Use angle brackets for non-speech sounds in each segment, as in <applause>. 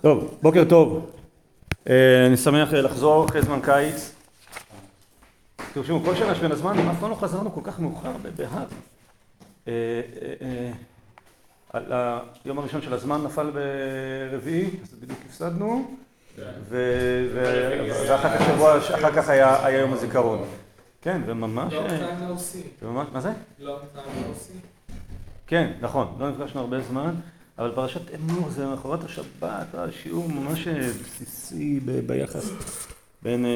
טוב, בוקר טוב. אה, אני שמח לחזור אחרי זמן קיץ. תרשמו, כל שנה שבין הזמן, אף פעם לא חזרנו כל כך מאוחר בהר. אה, אה, היום הראשון של הזמן נפל ברביעי, אז בדיוק הפסדנו, ואחר כך שבוע, אחר כך היה יום הזיכרון. כן, וממש... לא? לא. כן, נכון, לא נפגשנו הרבה זמן, אבל פרשת אמור זה מאחורת השבת, השיעור ממש בסיסי ביחס בין,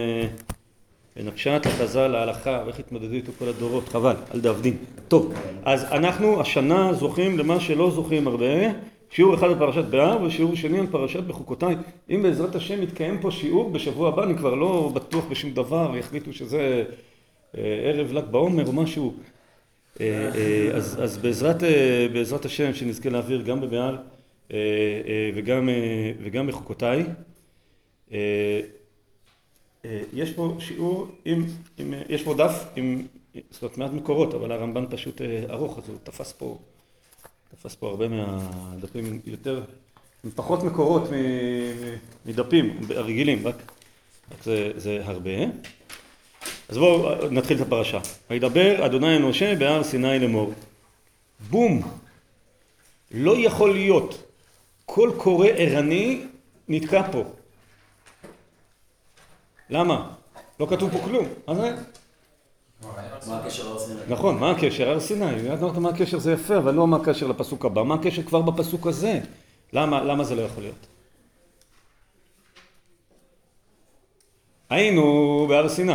בין הפשט לחז"ל להלכה, ואיך התמודדו איתו כל הדורות, חבל, על דאבדין. טוב, אז אנחנו השנה זוכים למה שלא זוכים הרבה, שיעור אחד על פרשת בהר ושיעור שני על פרשת בחוקותיי. אם בעזרת השם יתקיים פה שיעור בשבוע הבא, אני כבר לא בטוח בשום דבר, יחליטו שזה ערב ל"ג בעומר או משהו. אז, אז בעזרת, בעזרת השם שנזכה להעביר גם בבהר וגם, וגם בחוקותיי. יש פה שיעור עם, עם, יש פה דף עם, זאת אומרת מעט מקורות, אבל הרמב"ן פשוט ארוך, אז הוא תפס פה, תפס פה הרבה מהדפים יותר, עם פחות מקורות מדפים הרגילים, רק זה, זה הרבה. אז בואו נתחיל את הפרשה. וידבר אדוני משה בהר סיני לאמור. בום! לא יכול להיות. קול קורא ערני נתקע פה. למה? לא כתוב פה כלום. מה זה? נכון, מה הקשר? הר סיני. יודעת מה הקשר זה יפה, אבל לא מה הקשר לפסוק הבא. מה הקשר כבר בפסוק הזה? למה, למה זה לא יכול להיות? היינו בהר סיני.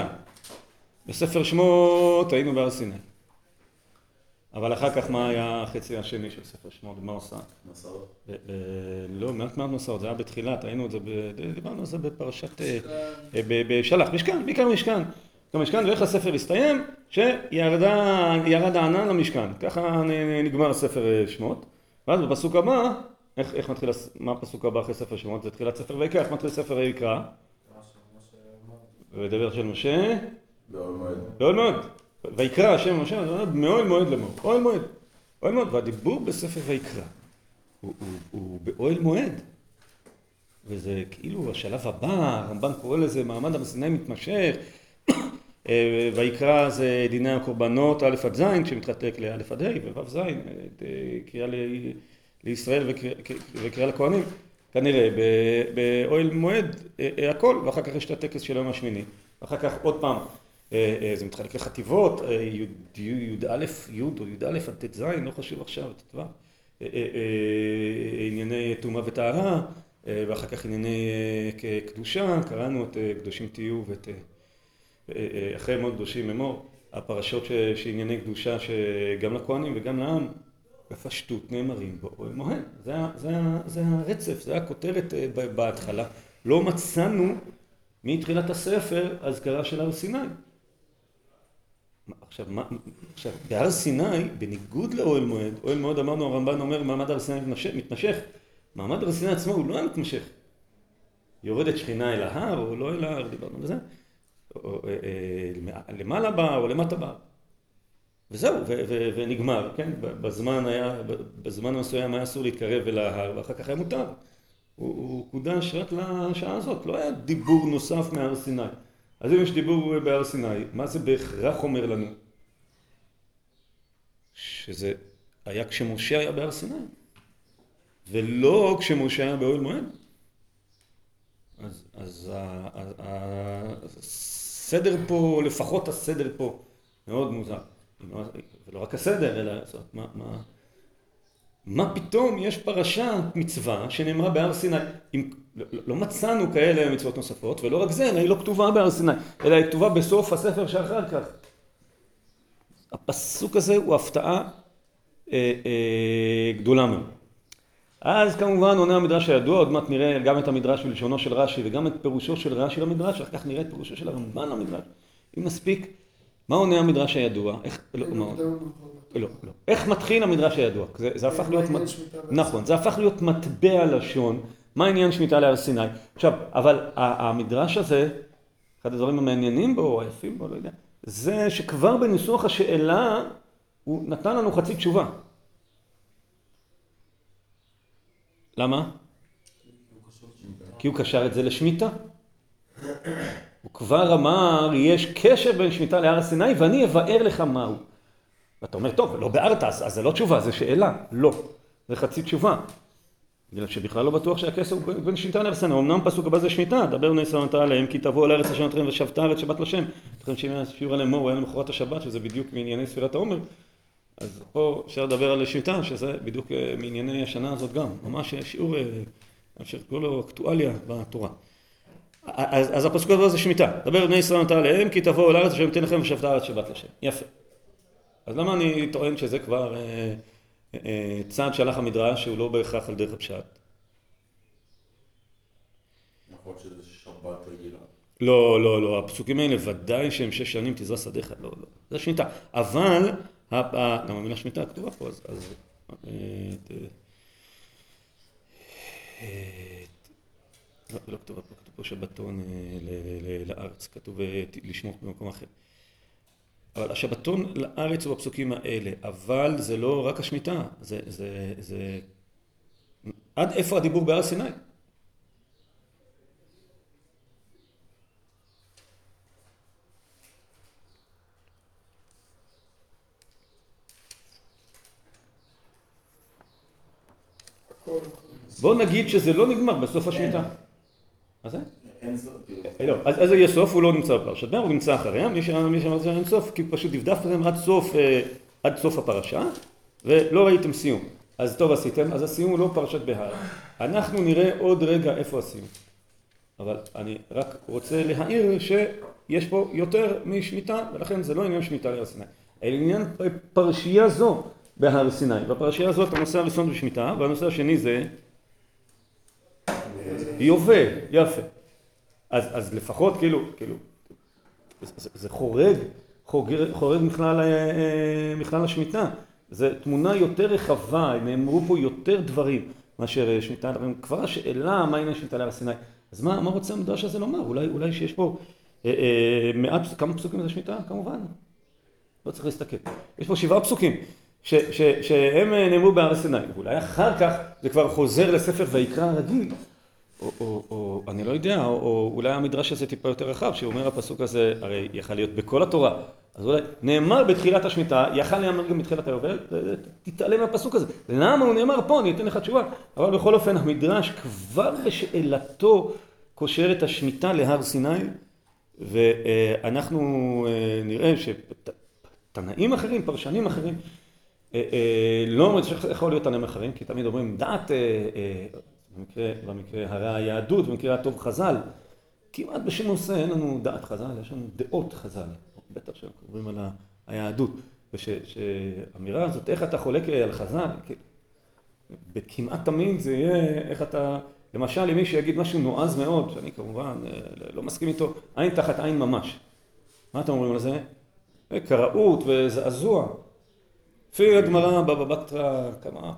בספר שמות היינו בהר סיני. אבל אחר כך מה היה החצי השני של ספר שמות? מה עושה? מסעות. לא, מעט מעט מסעות, זה היה בתחילת, ראינו את זה, דיברנו על זה בפרשת, בשלח, משכן, בעיקר משכן. במשכן, ואיך הספר הסתיים? שירד הענן למשכן. ככה נגמר הספר שמות. ואז בפסוק הבא, איך מתחיל, מה הפסוק הבא אחרי ספר שמות? זה תחילת ספר ויקרא, איך מתחיל ספר ויקרא? ודבר של משה. באוהל מועד. באוהל מועד. ויקרא השם משה, מאוהל מועד לאמור. אוהל מועד. אוהל מועד. והדיבור בספר ויקרא הוא, באוהל מועד. וזה כאילו השלב הבא, הרמב"ן קורא לזה מעמד הר מתמשך. ויקרא זה דיני הקורבנות א' עד ז', שמתחלק לא' עד ה' וו' ז', קריאה לישראל וקריאה לכהנים. כנראה באוהל מועד הכל, ואחר כך יש את הטקס של היום השמיני. ואחר כך עוד פעם, זה מתחלק לחטיבות, י"א, י' או י"א עד ט"ז, לא חשוב עכשיו, ט"ו, ענייני טומאה וטהרה, ואחר כך ענייני קדושה, קראנו את קדושים תהיו ואת אחרי מאוד קדושים אמור, הפרשות שענייני קדושה שגם לכהנים וגם לעם בפשטות נאמרים באוהל מועד. זה הרצף, זה הכותרת בהתחלה. לא מצאנו מתחילת הספר אזכרה של הר סיני. עכשיו, עכשיו, בהר סיני, בניגוד לאוהל מועד, אוהל מועד אמרנו, הרמב"ן אומר, מעמד הר סיני מתמשך. מעמד הר סיני עצמו הוא לא היה מתמשך. יורדת שכינה אל ההר או לא אל ההר, דיברנו על זה. למעלה בהר או למטה בהר. וזהו, ונגמר, כן? בזמן היה, בזמן מסוים היה אסור להתקרב אל ההר, ואחר כך היה מותר. הוא קודש רק לשעה הזאת, לא היה דיבור נוסף מהר סיני. אז אם יש דיבור בהר סיני, מה זה בהכרח אומר לנו? שזה היה כשמשה היה בהר סיני, ולא כשמשה היה באוהל מועד. אז, אז הסדר פה, לפחות הסדר פה, מאוד מוזר. ולא רק הסדר, אלא זאת, מה, מה, מה פתאום יש פרשת מצווה שנאמרה בהר סיני? אם, לא, לא מצאנו כאלה מצוות נוספות, ולא רק זה, אלא היא לא כתובה בהר סיני, אלא היא כתובה בסוף הספר שאחר כך. הפסוק הזה הוא הפתעה אה, אה, גדולה מאוד. אז כמובן עונה המדרש הידוע, עוד מעט נראה גם את המדרש בלשונו של רש"י וגם את פירושו של רש"י למדרש, אחר כך נראה את פירושו של הרמב"ן למדרש. אם נספיק, מה עונה המדרש הידוע? איך, לא, מה, לא, לא. איך מתחיל המדרש הידוע? זה, זה הפך להיות, נכון, זה הפך להיות מטבע לשון, מה עניין שמיטה להר סיני? עכשיו, אבל המדרש הזה, אחד הדברים המעניינים בו, או היפים בו, לא יודע, זה שכבר בניסוח השאלה, הוא נתן לנו חצי תשובה. למה? כי הוא קשר את זה לשמיטה. הוא כבר אמר, יש קשר בין שמיטה להר סיני ואני אבאר לך מהו. ואתה אומר, טוב, לא ביארת, אז, זה לא תשובה, זה שאלה. לא, זה חצי תשובה. בגלל שבכלל לא בטוח שהקשר הוא בין שמיטה סיני. אמנם פסוק הבא זה שמיטה, דבר נתן עליהם, כי תבואו לארץ אשר נתתם ושבת הארץ שבת לשם. לכן שיעור עליהם מור, היה למחרת השבת, שזה בדיוק מענייני ספירת העומר. אז פה אפשר לדבר על שמיטה, שזה בדיוק אה, מענייני השנה הזאת גם. ממש שיעור, אה, אפשר לקרוא לו אקטואליה בתורה. אז, אז הפסוק הזה זה שמיטה. דבר בני ישראל נתן עליהם, כי תבואו לארץ אשר נתן לכם ושבת הארץ שבת לשם. יפה. אז למה אני טוען שזה כבר אה, אה, צעד שהלך המדרש שהוא לא בהכרח על דרך הפשט? נכון שזה שבת רגילה. לא, לא, לא, הפסוקים האלה ודאי שהם שש שנים תזרע שדיך, לא, לא, זה שמיטה. אבל, גם המילה שמיטה כתובה פה, אז... אז אה, ת- אה, לא, לא כתובה פה, כתוב פה שבתון אה, לארץ, כתוב אה, לשמור במקום אחר. אבל השבתון לארץ הוא בפסוקים האלה, אבל זה לא רק השמיטה, זה, זה, זה... עד איפה הדיבור בהר סיני? בואו נגיד שזה לא נגמר בסוף השמיטה. מה זה? אין זאת, כאילו. אה, לא, אז יהיה סוף, הוא לא נמצא בפרשת בן, הוא נמצא אחריה, מי שאמר שאמר שאין סוף, כי פשוט דפדפתם סוף, אה, עד סוף הפרשה, ולא ראיתם סיום. אז טוב עשיתם, אז הסיום הוא לא פרשת בהר. אנחנו נראה עוד רגע איפה הסיום. אבל אני רק רוצה להעיר שיש פה יותר משמיטה, ולכן זה לא עניין שמיטה להר סיני. אלא עניין פרשייה זו בהר סיני. בפרשייה הזאת הנושא הראשון זה שמיטה, והנושא השני זה יובל, יפה. אז, אז לפחות כאילו, כאילו, זה, זה חורג, חורג, חורג מכלל, אה, אה, מכלל השמיטה. זו תמונה יותר רחבה, נאמרו פה יותר דברים מאשר אה, שמיטה, כבר השאלה מה העניין שמיטה להר סיני. אז מה, מה רוצה המדרש הזה לומר? אולי, אולי שיש פה אה, אה, מעט, כמה פסוקים זה שמיטה? כמובן. לא צריך להסתכל. יש פה שבעה פסוקים ש, ש, שהם נאמרו בהר סיני. ואולי אחר כך זה כבר חוזר לספר ויקרא הרגיל. או, או, או אני לא יודע, או, או אולי המדרש הזה טיפה יותר רחב, שאומר הפסוק הזה, הרי יכל להיות בכל התורה. אז אולי נאמר בתחילת השמיטה, יכל להיאמר גם בתחילת היובל, תתעלם מהפסוק הזה. למה הוא נאמר פה? אני אתן לך תשובה. אבל בכל אופן, המדרש כבר בשאלתו קושר את השמיטה להר סיני, ואנחנו אה, נראה שתנאים אחרים, פרשנים אחרים, אה, אה, לא אומרים שיכול להיות תנאים אחרים, כי תמיד אומרים דעת, במקרה, במקרה הרי היהדות, במקרה הטוב חז"ל, כמעט בשום נושא אין לנו דעת חז"ל, יש לנו דעות חז"ל, בטח שאנחנו מדברים על היהדות, ושהאמירה הזאת, איך אתה חולק על חז"ל, כמעט תמיד זה יהיה איך אתה, למשל אם מישהו יגיד משהו נועז מאוד, שאני כמובן לא מסכים איתו, עין תחת עין ממש. מה אתם אומרים על זה? קראות וזעזוע. לפי הגמרא בבא בתרא, כמה,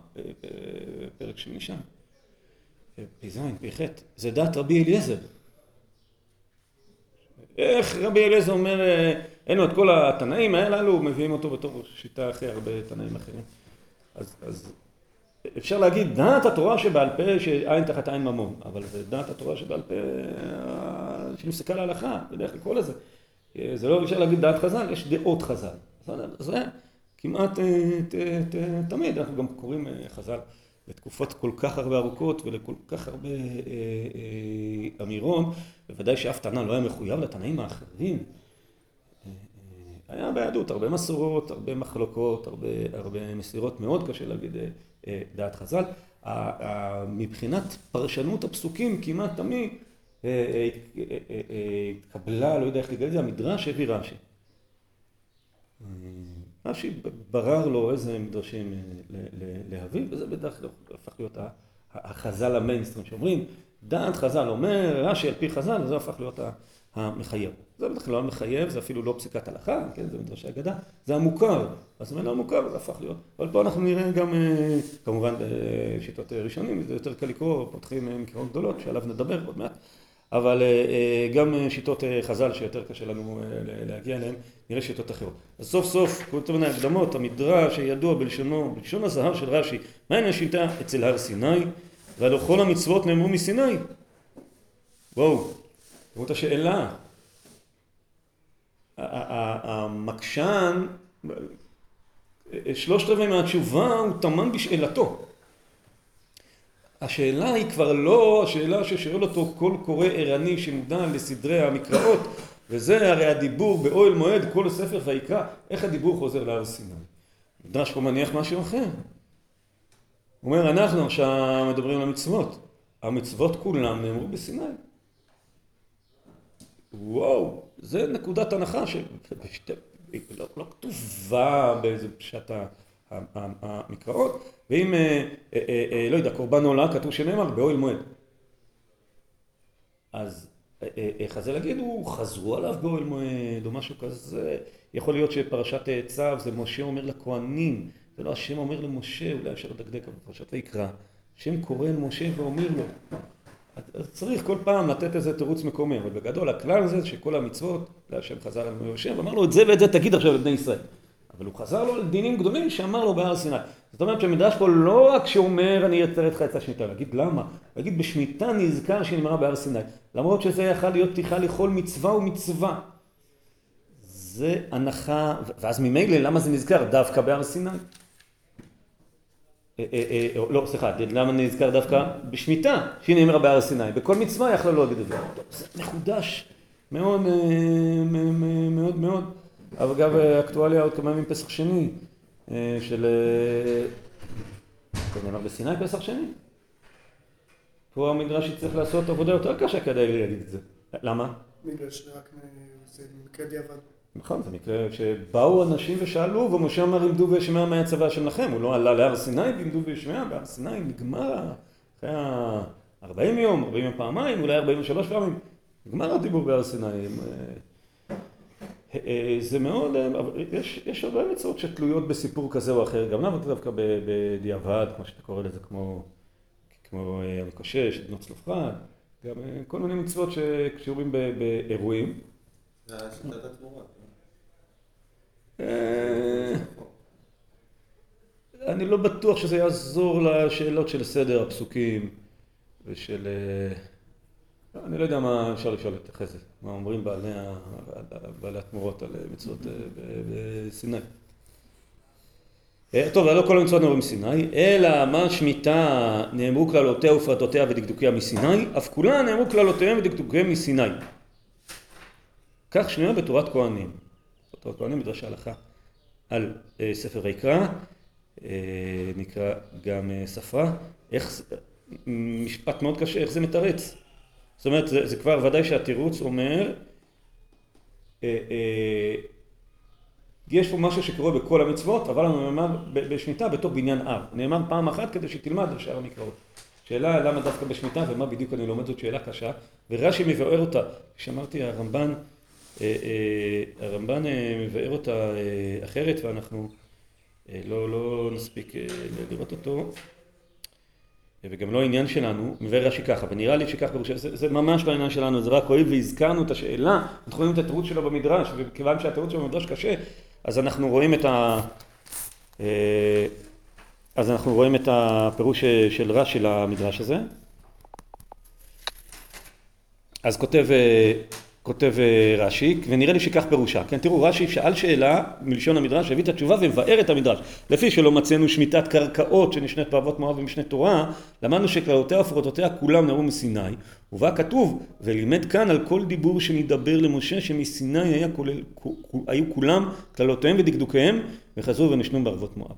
פרק שמיני שם. פ"ז, פ"ח, זה דת רבי אליעזר. איך רבי אליעזר אומר, אין לו את כל התנאים הללו, מביאים אותו בתור שיטה אחרי הרבה תנאים אחרים. אז, אז אפשר להגיד דעת התורה שבעל פה שעין תחת עין ממון, אבל זה דעת התורה שבעל פה שמסתכל להלכה, בדרך לקרוא לזה. זה לא אפשר להגיד דעת חז"ל, יש דעות חז"ל. זה כמעט תמיד, אנחנו גם קוראים חז"ל. לתקופות כל כך הרבה ארוכות ולכל כך הרבה אה, אה, אמירות, בוודאי שאף תנא לא היה מחויב לתנאים האחרים. אה, היה ביהדות הרבה מסורות, הרבה מחלוקות, הרבה, הרבה מסירות, מאוד קשה להגיד דעת חז"ל. מבחינת פרשנות הפסוקים כמעט תמיד התקבלה, לא יודע איך לגלל את זה, המדרש הביא רש"י. רש"י ברר לו איזה מדרשים להביא, וזה בדרך כלל הפך להיות החז"ל המיינסטרים שאומרים, דעת חז"ל אומר, רש"י על פי חז"ל, זה הפך להיות המחייב. זה כלל לא המחייב, זה אפילו לא פסיקת הלכה, כן, זה מדרשי אגדה, זה המוכר. אז אם לא המוכר, זה הפך להיות. אבל פה אנחנו נראה גם, כמובן בשיטות ראשונים, זה יותר קל לקרוא, פותחים מקראות גדולות, שעליו נדבר עוד מעט. אבל גם שיטות חז"ל שיותר קשה לנו להגיע אליהן, נראה שיטות אחרות. אז סוף סוף, כל מיני הקדמות, המדרש הידוע בלשונו, בלשון הזהב של רש"י, מהן השיטה אצל הר סיני, והלא כל המצוות נאמרו מסיני. בואו, תראו את השאלה. המקשן, שלושת רבעי מהתשובה הוא טמן בשאלתו. השאלה היא כבר לא השאלה ששואל אותו כל קורא ערני שמודע לסדרי המקראות וזה הרי הדיבור באוהל מועד כל הספר ויקרא איך הדיבור חוזר להר סיני. מדרש פה מניח משהו אחר. הוא אומר אנחנו עכשיו מדברים על המצוות המצוות כולם נאמרו בסיני. וואו, זה נקודת הנחה שלא לא כתובה באיזה פשט המקראות, ואם, אה, אה, אה, לא יודע, קורבן עולה, כתוב שנאמר באוהל מועד. אז זה להגיד, הוא חזרו עליו באוהל מועד או משהו כזה, יכול להיות שפרשת צו זה משה אומר לכהנים, זה לא השם אומר למשה, אולי אפשר לדקדק, אבל פרשת ויקרא, השם קורא למשה ואומר לו, אז צריך כל פעם לתת איזה תירוץ מקומי, אבל בגדול הכלל זה שכל המצוות, השם חזר אל יושב ואמר לו את זה ואת זה תגיד עכשיו לבני ישראל. אבל הוא חזר לו על דינים גדולים שאמר לו בהר סיני. זאת אומרת שהמדרש פה לא רק שאומר אני לך את השמיטה, להגיד למה? להגיד בשמיטה נזכר שנאמרה בהר סיני. למרות שזה יכול להיות פתיחה לכל מצווה ומצווה. זה הנחה, ואז ממילא למה זה נזכר דווקא בהר סיני? אה, אה, אה, לא, סליחה, למה נזכר דווקא בשמיטה, שהיא נאמרה בהר סיני, בכל מצווה יכלה להגיד את זה. זה מחודש מאוד מאוד מאוד, אגב אקטואליה עוד כמה ימים פסח שני, של... זה נאמר בסיני פסח שני? פה המדרש יצטרך לעשות עבודה יותר קשה כדי להגיד את זה. למה? בגלל שרק זה מקרה דיעבד. נכון, זה מקרה שבאו אנשים ושאלו, ומשה אמר עמדו וישמע מה הצבא שלכם, הוא לא עלה להר סיני ועמדו וישמע, בהר סיני נגמר אחרי ה-40 יום, 40 יום פעמיים, אולי 43 פעמים, נגמר הדיבור בהר סיני. אה, אה, זה מאוד, יש, יש הרבה מצוות שתלויות בסיפור כזה או אחר, גם למה דווקא בדיעבד, כמו שאתה קורא לזה, כמו, כמו אה, המקושש, בנות צלופחד, גם כל מיני מצוות שקשורים באירועים. זה שיטת התמורה. אה, אני לא בטוח שזה יעזור לשאלות של סדר הפסוקים ושל... אה, אני לא יודע מה אפשר לשאול אחרי זה, מה אומרים בעלי, התמורות על מצוות אה, בסיני. טוב, לא כל המצוות נאמרו מסיני, אלא מה שמיטה נאמרו כללותיה ופרטותיה ודקדוקיה מסיני, אף כולה נאמרו כללותיהם ודקדוקיהם מסיני. כך שנויה בתורת כהנים. בתורת כהנים מדרש ההלכה על אה, ספר ויקרא, אה, נקרא גם אה, ספרה, איך, משפט מאוד קשה, איך זה מתרץ. זאת אומרת, זה, זה כבר ודאי שהתירוץ אומר, אה, אה, יש פה משהו שקורה בכל המצוות, אבל הוא נאמר בשמיטה בתור בניין אב. נאמר פעם אחת כדי שתלמד על שאר המקראות. שאלה למה דווקא בשמיטה ומה בדיוק אני לומד זאת שאלה קשה, ורש"י מבאר אותה. כשאמרתי הרמב"ן אה, אה, הרמב"ן אה, מבאר אותה אחרת ואנחנו לא, לא נספיק לראות אותו וגם לא העניין שלנו, מבאר רש"י ככה, ונראה לי שכך פירוש, זה, זה ממש לא העניין שלנו, זה רק הואיל והזכרנו את השאלה, אנחנו רואים את התירוץ שלו במדרש, וכיוון שהתירוץ שלו במדרש קשה, אז אנחנו רואים את ה... אז אנחנו רואים את הפירוש של רש"י למדרש הזה. אז כותב כותב אה, רש"י, ונראה לי שכך פירושה, כן תראו רש"י שאל שאלה מלשון המדרש, הביא את התשובה ומבאר את המדרש, לפי שלא מצאנו שמיטת קרקעות שנשנית באבות מואב ומשנה תורה, למדנו שכללותיה ופרוטותיה כולם נראו מסיני, ובה כתוב, ולימד כאן על כל דיבור שמדבר למשה שמסיני היה כולל, היו כולם כללותיהם ודקדוקיהם וחזרו ונשנו בערבות מואב.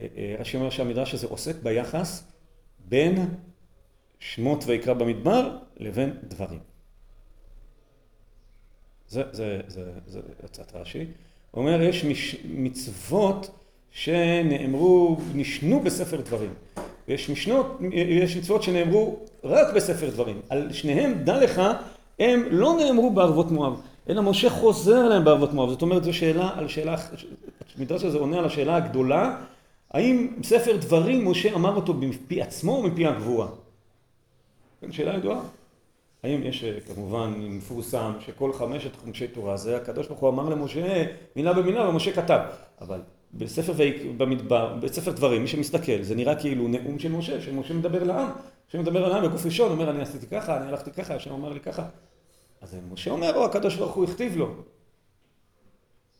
אה, אה, רש"י אומר שהמדרש הזה עוסק ביחס בין שמות ויקרא במדבר לבין דברים. זה, זה, זה, זה הצעת רש"י. הוא אומר, יש מצוות שנאמרו, נשנו בספר דברים. ויש משנות, יש מצוות שנאמרו רק בספר דברים. על שניהם, דע לך, הם לא נאמרו בערבות מואב, אלא משה חוזר עליהם בערבות מואב. זאת אומרת, זו שאלה על שאלה, המדרש הזה עונה על השאלה הגדולה, האם ספר דברים, משה אמר אותו מפי עצמו או מפי הגבורה? שאלה ידועה. האם יש אה, כמובן מפורסם שכל חמשת חומשי תורה זה הקדוש ברוך הוא אמר למשה מילה במילה ומשה כתב אבל בספר, במדבר, בספר דברים, מי שמסתכל, זה נראה כאילו נאום של משה, שמשה מדבר לעם. משה מדבר לעם בגוף ראשון, אומר אני עשיתי ככה, אני הלכתי ככה, השם אמר לי ככה. אז משה אומר, או הקדוש ברוך הוא הכתיב לו.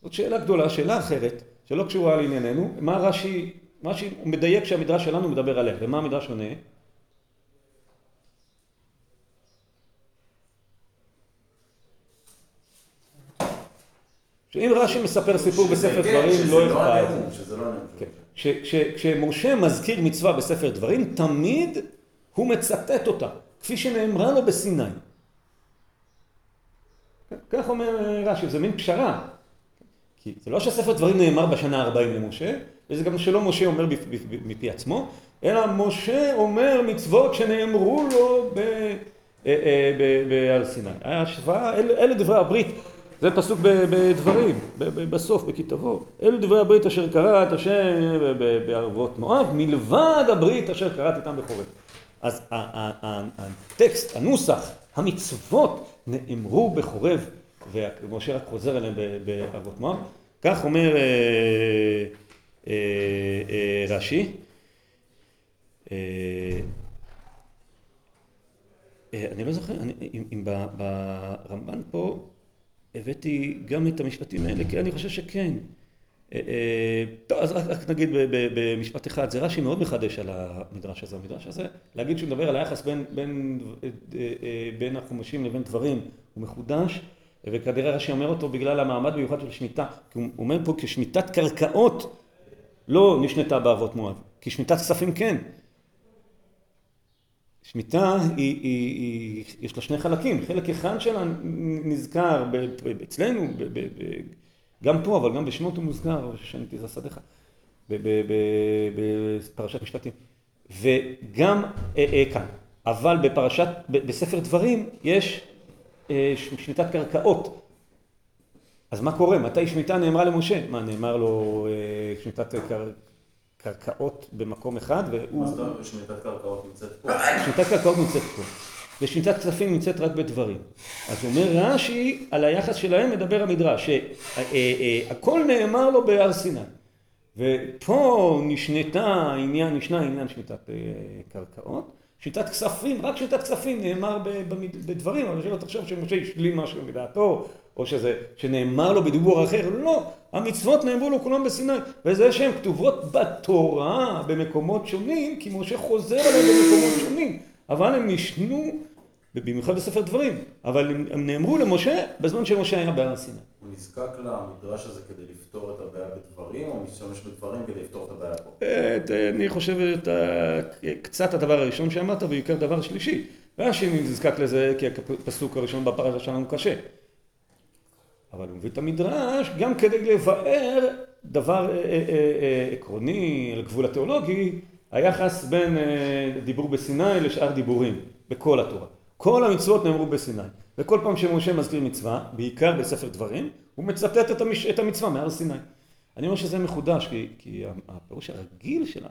זאת שאלה גדולה, שאלה אחרת, שלא קשורה לענייננו, מה רש"י, מה שהוא מדייק שהמדרש שלנו מדבר עליה, ומה המדרש עונה? שאם רש"י מספר סיפור בספר דברים, שזה לא. כן. ש- ש- כשמשה מזכיר מצווה בספר דברים, תמיד הוא מצטט אותה, כפי שנאמרה לו בסיני. כן, כך אומר רש"י, זה מין פשרה. כי זה לא שספר דברים נאמר בשנה ה-40 למשה, וזה גם שלא משה אומר מפי עצמו, אלא משה אומר מצוות שנאמרו לו ב- אה, אה, בהר סיני. ההשוואה, אלה דברי הברית, זה פסוק בדברים, בסוף, בכתבו. אלו דברי הברית אשר קראת השם בערבות מואב, מלבד הברית אשר קראת איתם בחורף. אז הטקסט, הנוסח, המצוות נאמרו בחורב, ומשה רק חוזר אליהם בערבות מואב. כך אומר אה, אה, אה, רש"י. אני לא זוכר, אם- ברמב"ן פה הבאתי גם את המשפטים האלה, כי אני חושב שכן. אה, אה, טוב, אז רק, נגיד במשפט אחד, זה רש"י מאוד מחדש על המדרש הזה. המדרש הזה, להגיד שהוא מדבר על היחס בין, בין, אה, בין החומשים לבין דברים, הוא מחודש, וכנראה רש"י אומר אותו בגלל המעמד מיוחד של שמיטה. כי הוא אומר פה כשמיטת קרקעות לא נשנתה בערבות מואב, כי שמיטת כספים כן. שמיטה היא, היא, היא, יש לה שני חלקים, חלק אחד שלה נזכר ב, ב, אצלנו, ב, ב, ב, גם פה, אבל גם בשמות הוא מוזכר, שנים תזע ב- בפרשת משפטים, וגם אה, אה, כאן, אבל בפרשת, בספר דברים יש אה, שמיטת קרקעות, אז מה קורה? מתי שמיטה נאמרה למשה? מה, נאמר לו שמיטת קר... קרקעות במקום אחד, והוא... מה זאת אומרת שמיטת קרקעות נמצאת פה? שמיטת קרקעות נמצאת פה, ושמיטת כספים נמצאת רק בדברים. אז אומר רש"י, על היחס שלהם מדבר המדרש, שהכל נאמר לו בהר סיני. ופה נשנתה העניין, נשנה העניין שמיטת אה, קרקעות. שמיטת כספים, רק שמיטת כספים נאמר בדברים, אבל שלא תחשוב שמשה השלים משהו מדעתו, או שזה, שנאמר לו בדיבור אחר, לא, המצוות נאמרו לו כולם בסיני, וזה שהן כתובות בתורה במקומות שונים, כי משה חוזר עליהן במקומות שונים, אבל הם נשנו, במיוחד בספר דברים, אבל הם, הם נאמרו למשה בזמן שמשה היה בהר סיני. הוא נזקק למדרש הזה כדי לפתור את הבעיה בדברים, או משתמש בדברים כדי לפתור את הבעיה פה? את, אני חושב את ה... קצת הדבר הראשון שאמרת, ובעיקר דבר שלישי. רש"י נזקק לזה כי הפסוק הראשון בפרשה שלנו קשה. אבל הוא מביא את המדרש גם כדי לבאר דבר אה, אה, אה, עקרוני על גבול התיאולוגי, היחס בין דיבור בסיני לשאר דיבורים בכל התורה. כל המצוות נאמרו בסיני, וכל פעם שמשה מזכיר מצווה, בעיקר בספר דברים, הוא מצטט את, המש... את המצווה מהר סיני. אני אומר שזה מחודש, כי, כי הפירוש הרגיל של, ה...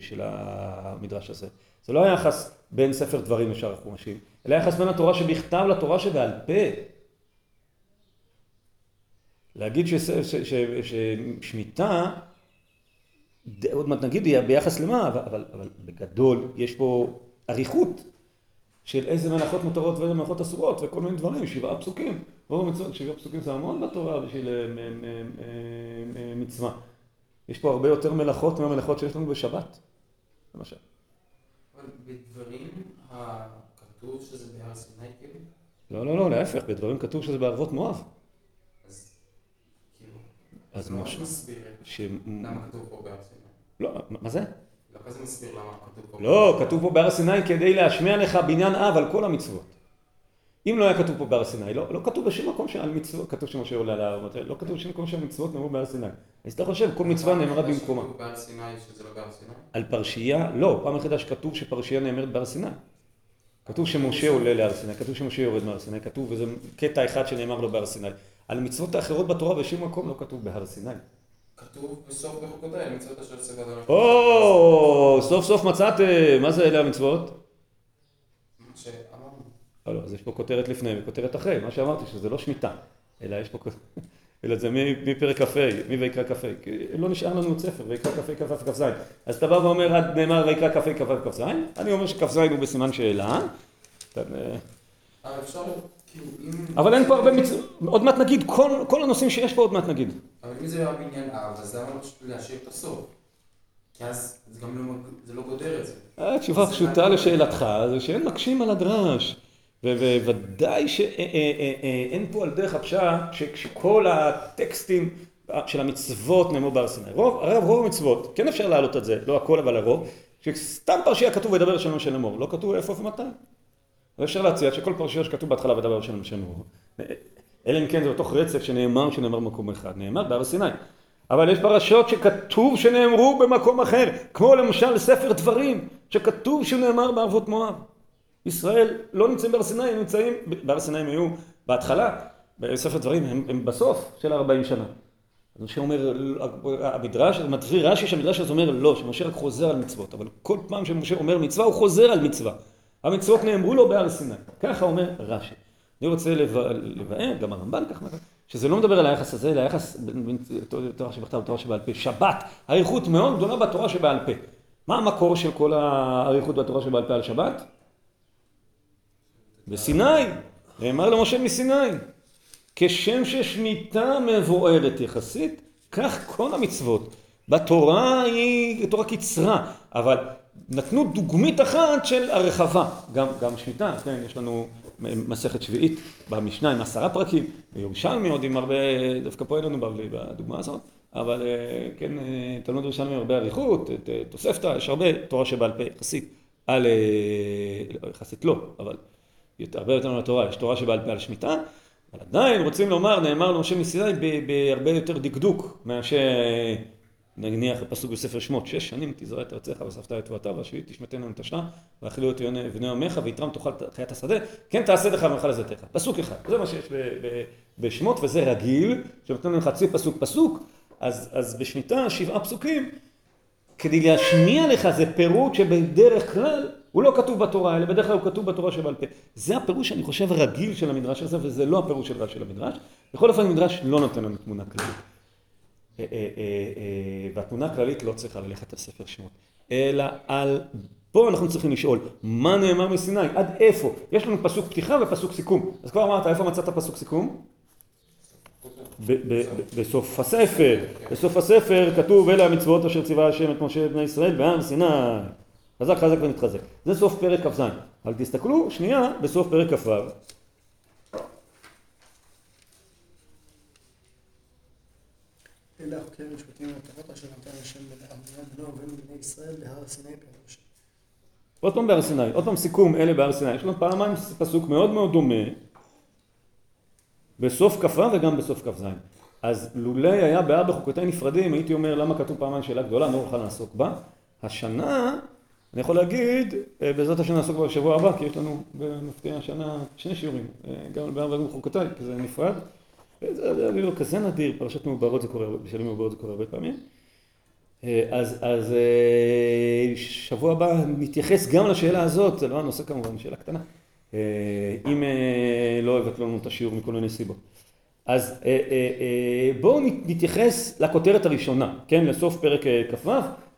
של המדרש הזה, זה לא היחס בין ספר דברים לשאר החומשים, אלא היחס בין התורה שבכתב לתורה שבעל פה. להגיד ששמיטה, עוד מעט נגיד ביחס למה, אבל, אבל, אבל בגדול יש פה אריכות של איזה מלאכות מותרות ואיזה מלאכות אסורות וכל מיני דברים, שבעה פסוקים. רוב המצוות, שבעה פסוקים זה המון בתורה בשביל אה, מ- מ- מצווה. יש פה הרבה יותר מלאכות מהמלאכות שיש לנו בשבת, למשל. אבל בדברים הכתוב שזה בהר סיני כאילו? לא, לא, לא, להפך, בדברים כתוב שזה בערבות מואב. אז זה מסביר ש... למה כתוב פה בהר סיני. לא, מה זה? לא כזה מסביר למה כתוב פה לא, בהר כתוב פה בהר סיני כדי להשמיע לך בניין אב על כל המצוות. אם לא היה כתוב פה בהר סיני, לא, לא כתוב בשום מקום שעל מצוות, כתוב שמשה עולה על ההר, לא כתוב בשום מקום שהמצוות נאמרו בהר סיני. אז אתה חושב, כל מצווה נאמרה במקומה. שכתוב בהר סיני שזה לא בהר סיני? על פרשייה, לא, פעם היחידה שכתוב שפרשייה נאמרת בהר סיני. כתוב שמשה עולה להר סיני, כתוב שמשה יורד מהר סיני, כתוב, וזה קטע אחד שנאמר לו בהר סיני. על המצוות האחרות בתורה בשום מקום לא כתוב בהר סיני. כתוב בסוף בחוקותיי, מצוות אשר ציווה אדוני. או, סוף סוף מצאתם, מה זה אלה המצוות? לא, לא, אז יש פה כותרת לפני וכותרת אחרי, מה שאמרתי שזה לא שמיטה, אלא יש פה, <laughs> אלא זה מפרק כ"ה, מויקרא כ"ה, לא נשאר לנו עוד ספר, ויקרא כ"ה, כ"ו, כ"ז. אז אתה בא ואומר, עד נאמר ויקרא כ"ה, כ"ו, כ"ז, אני אומר שכ"ז הוא בסימן שאלה. אה, אבל אפשר. אבל אין פה הרבה מצוות, עוד מעט נגיד, כל, כל הנושאים שיש פה עוד מעט נגיד. אבל אם זה היה בעניין אב, אז למה לא להשאיר את הסוף? כי אז זה גם לא, לא גודר את זה. התשובה הפשוטה לשאלתך זה שאין מקשים על הדרש. וודאי שאין פה על דרך הפשט שכל הטקסטים של המצוות נאמרו בהר סיני. רוב, הרב, רוב המצוות, כן אפשר להעלות את זה, לא הכל אבל הרוב, שסתם פרשייה כתוב וידבר לשלום השם לאמור, לא כתוב איפה ומתי. ואפשר להציע שכל פרשייה שכתוב בהתחלה לשלום השם לאמור. אלא אם כן זה בתוך רצף שנאמר שנאמר במקום אחד, נאמר בהר סיני. אבל יש פרשות שכתוב שנאמרו במקום אחר, כמו למשל ספר דברים, שכתוב שנאמר בערבות מואב. ישראל לא נמצאים בהר סיני, הם נמצאים, בהר סיני הם היו בהתחלה, בספר דברים הם, הם בסוף של 40 שנה. אז משה אומר, המדרש, מתביא רש"י שהמדרש הזה אומר לא, שמשה רק חוזר על מצוות, אבל כל פעם שמשה אומר מצווה הוא חוזר על מצווה. המצוות נאמרו לו בהר סיני, ככה אומר רש"י. אני רוצה לבאר, גם הרמב"ן אומר, שזה לא מדבר על היחס הזה, אלא היחס בין תורה שבכתב ותורה שבעל פה. שבת, אריכות מאוד גדולה בתורה שבעל פה. מה המקור של כל האריכות בתורה שבעל פה על שבת? בסיני, נאמר למשה מסיני. כשם ששמיטה מבוארת יחסית, כך כל המצוות. בתורה היא תורה קצרה, אבל נתנו דוגמית אחת של הרחבה. גם, גם שמיטה, כן, יש לנו מסכת שביעית במשנה עם עשרה פרקים, וירושלמי עוד עם הרבה, דווקא פה אין לנו בבלי בדוגמה הזאת, אבל כן, תלמוד ירושלמי הרבה אריכות, תוספתא, יש הרבה תורה שבעל פה יחסית, על, יחסית לא, אבל הרבה יותר מהתורה, יש תורה שבעל פה על שמיטה, אבל עדיין רוצים לומר, נאמר למשה מסיני בהרבה יותר דקדוק מאשר נניח הפסוק בספר שמות, שש שנים תזרע את ארצך ואספת את תבואתה והשביעית תשמטנה נטשה ואכילו את בני עמך ויתרם תאכל חיית השדה כן תעשה לך מאכל לזיתך. פסוק אחד, זה מה שיש בשמות וזה רגיל, שנותן לנו חצי פסוק פסוק, אז, אז בשמיטה שבעה פסוקים כדי להשמיע לך זה פירוט שבדרך כלל הוא לא כתוב בתורה, אלא בדרך כלל הוא כתוב בתורה שבעל פה. זה הפירוש, אני חושב, הרגיל של המדרש הזה, וזה לא הפירוש של של המדרש. בכל אופן, המדרש לא נותן לנו תמונה כללית. והתמונה הכללית לא צריכה ללכת על ספר שמות, אלא על... פה אנחנו צריכים לשאול, מה נאמר מסיני? עד איפה? יש לנו פסוק פתיחה ופסוק סיכום. אז כבר אמרת, איפה מצאת פסוק סיכום? בסוף הספר. בסוף הספר כתוב, אלה המצוות אשר ציווה השם את משה בני ישראל בהר סיני. חזק חזק ונתחזק. זה סוף פרק כ"ז. אבל תסתכלו שנייה בסוף פרק כ"ו. אלה החוקים המשפטים והטובות אשר נתן השם לאברהם בנו ובן בני ישראל בהר סיני פירוש. עוד פעם בהר סיני, עוד פעם סיכום אלה בהר סיני. יש לנו פעמיים פסוק מאוד מאוד דומה בסוף כ"ו וגם בסוף כ"ז. אז לולי היה בארבע חוקותיי נפרדים, הייתי אומר למה כתוב פעמיים שאלה גדולה, אני לא אוכל לעסוק בה. השנה, אני יכול להגיד, בעזרת השם נעסוק בה בשבוע הבא, כי יש לנו במפתיע השנה שני שיעורים, גם על בארבע חוקותיי, כי זה נפרד. זה לא כזה נדיר, פרשת מעוברות זה קורה, בשביל מעוברות זה קורה הרבה פעמים. אז, אז שבוע הבא נתייחס גם לשאלה הזאת, זה לא הנושא כמובן, שאלה קטנה. אם לא הבטלו לנו את השיעור מכל מיני סיבות. אז בואו נתייחס לכותרת הראשונה, כן, לסוף פרק כ"ו.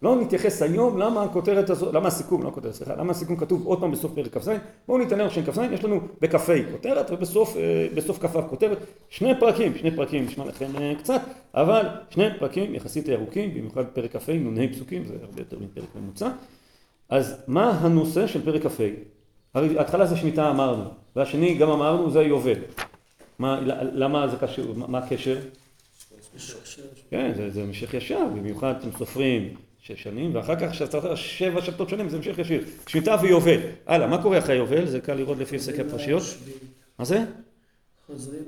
לא נתייחס היום למה הכותרת הזאת, למה הסיכום, לא הכותרת, סליחה, למה הסיכום כתוב עוד פעם בסוף פרק כ"ז. בואו נתעניין עכשיו עם כ"ז, יש לנו בכ"ה כותרת ובסוף כ"ו כותרת. שני פרקים, שני פרקים נשמע לכם קצת, אבל שני פרקים יחסית ארוכים, במיוחד פרק כ"ה, נ"ה פסוקים, זה הרבה יותר מפרק ממוצע. אז מה הנושא של פרק כ"ה? ההתחלה זה שמיטה אמרנו, והשני גם אמרנו זה יובל. מה, למה זה קשור, מה הקשר? כן, זה, זה המשך ישר, במיוחד אתם סופרים שש שנים, ואחר כך כשאתה שבע שבתות שנים זה המשך ישיר. שמיטה ויובל. הלאה, מה קורה אחרי יובל? זה קל לראות לפי הפסקי הפרשיות. מה זה? חוזרים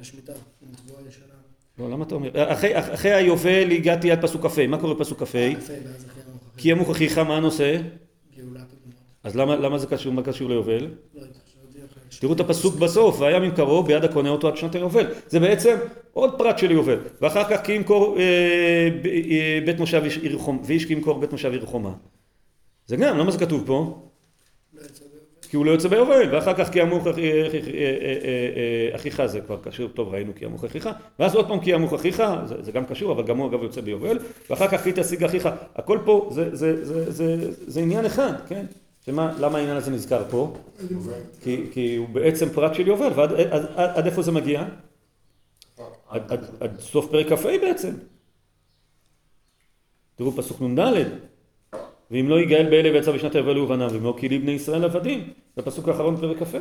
לשמיטה, לתבואה ישנה. לא, למה אתה אומר? אחרי היובל הגעתי עד פסוק כ"ה, מה קורה בפסוק כ"ה? כי אחיך, מה הנושא? גאולת הדמות. אז למה זה קשור, מה קשור ליובל? לא, תראו את הפסוק בסוף, והיה ממכרו ביד הקונה אותו עד שנת היובל. זה בעצם עוד פרט של יובל. ואחר כך כי ימכור בית מושב עיר חומה, ואיש כי ימכור בית מושב עיר חומה. זה גם, למה זה כתוב פה? כי הוא לא יוצא ביובל, ואחר כך כי אמוך אחיך זה כבר קשור, טוב ראינו כי אמוך אחיך, ואז עוד פעם כי אמוך אחיך, זה, גם קשור, אבל גם הוא אגב יוצא ביובל, ואחר כך כי תשיג אחיך, הכל פה זה עניין אחד, כן? שמה, למה העניין הזה נזכר פה? כי, כי הוא בעצם פרט של יובל, ועד עד, עד, עד איפה זה מגיע? עד, עד, עד סוף פרק כ"ה בעצם. תראו פסוק נ"ד ואם לא יגאל באלה ויצא בשנת היובל ובניו ואם לא כי בני ישראל עבדים זה הפסוק האחרון בפרק כ"ה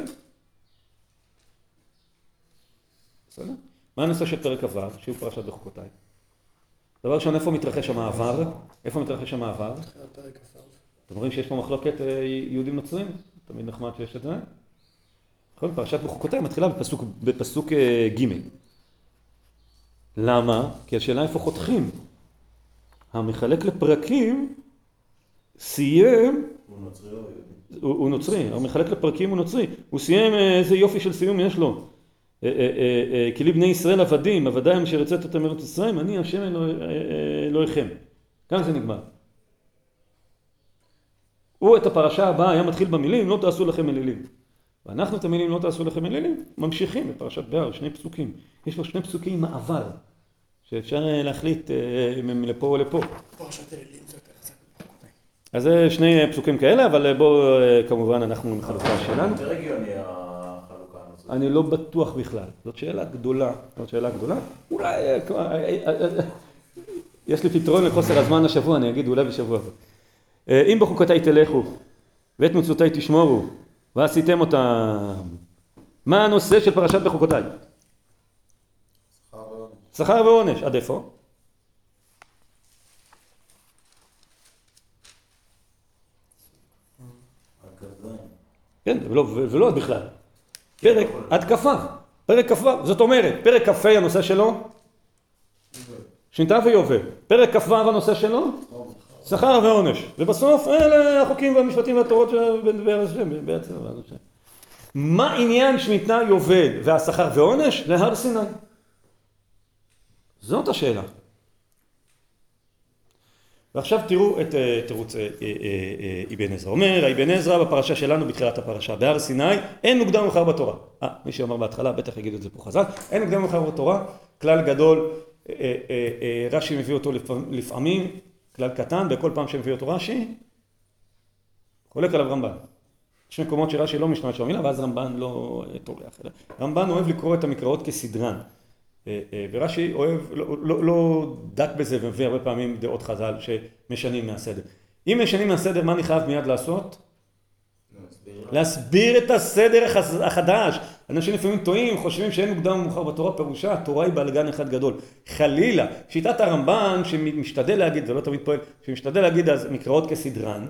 בסדר? מה הנושא של פרק כ"ו שהוא פרשת בחוקותיי? דבר ראשון איפה מתרחש המעבר? איפה מתרחש המעבר? תחילת פרק כ"ו. אתם רואים שיש פה מחלוקת אה, יהודים נוצרים? תמיד נחמד שיש את זה. נכון? פרשת בחוקותיי מתחילה בפסוק, בפסוק אה, ג' למה? כי השאלה איפה חותכים. המחלק לפרקים סיים, הוא נוצרי או יהודי? הוא, הוא נוצרי, המחלק לפרקים הוא נוצרי, הוא סיים אה, איזה יופי של סיום יש לו. כי לי בני ישראל עבדים, עבדיהם אשר יצאת אותם מארץ ישראל, אני השם אלוה- אלוהיכם. כאן זה נגמר. הוא את הפרשה הבאה היה מתחיל במילים לא תעשו לכם אלילים. ואנחנו את המילים לא תעשו לכם אלילים ממשיכים בפרשת בהר, שני פסוקים. יש לו שני פסוקים מעבר, שאפשר אה, להחליט אה, אם הם לפה או לפה. פרשת אלילים זה יותר חזק. אז זה שני פסוקים כאלה, אבל בואו אה, כמובן אנחנו עם חלוקה שלנו. יותר הגיוני החלוקה הנוצרית. אני לא בטוח בכלל, זאת שאלה גדולה, זאת שאלה גדולה. אולי, אה, אה, אה, אה, יש לי פתרון לחוסר הזמן השבוע, אני אגיד אולי בשבוע הבא. אה, אם בחוקותיי תלכו, ואת מצוותיי תשמורו, ועשיתם אותם. מה הנושא של פרשת בחוקותיי? שכר ועונש. עד איפה? הכ"ז. כן, ולא, ולא עד בכלל. פרק עד כ"ו, פרק כ"ו, זאת אומרת, פרק כ"ה הנושא שלו, שניתה ויובל. פרק כ"ו הנושא שלו, שכר ועונש. ובסוף אלה החוקים והמשפטים והתורות של בארץ השם, בעצם. מה עניין שניתנה יובל והשכר ועונש להר סיני? זאת השאלה. ועכשיו תראו את אה, תירוץ אה, אה, אבן עזרא. אומר האבן עזרא בפרשה שלנו בתחילת הפרשה, בהר סיני אין מוקדם ומאוחר בתורה. אה, מי שאמר בהתחלה בטח יגיד את זה פה חז"ל, אין מוקדם ומאוחר בתורה, כלל גדול, רש"י מביא אותו לפעמים, כלל קטן, בכל פעם שמביא אותו רש"י, חולק עליו רמב"ן. יש מקומות שרש"י לא משתמש במילה ואז רמב"ן לא אה, טורח. רמב"ן אוהב לקרוא את המקראות כסדרן. אה, אה, ורש"י אוהב, לא, לא, לא דק בזה ומביא הרבה פעמים דעות חז"ל שמשנים מהסדר. אם משנים מהסדר, מה אני חייב מיד לעשות? להסביר את הסדר החדש. אנשים לפעמים טועים, חושבים שאין מוקדם ומאוחר בתורה, פירושה, התורה היא בלגן אחד גדול. חלילה, שיטת הרמב"ן שמשתדל להגיד, זה לא תמיד פועל, שמשתדל להגיד אז מקראות כסדרן,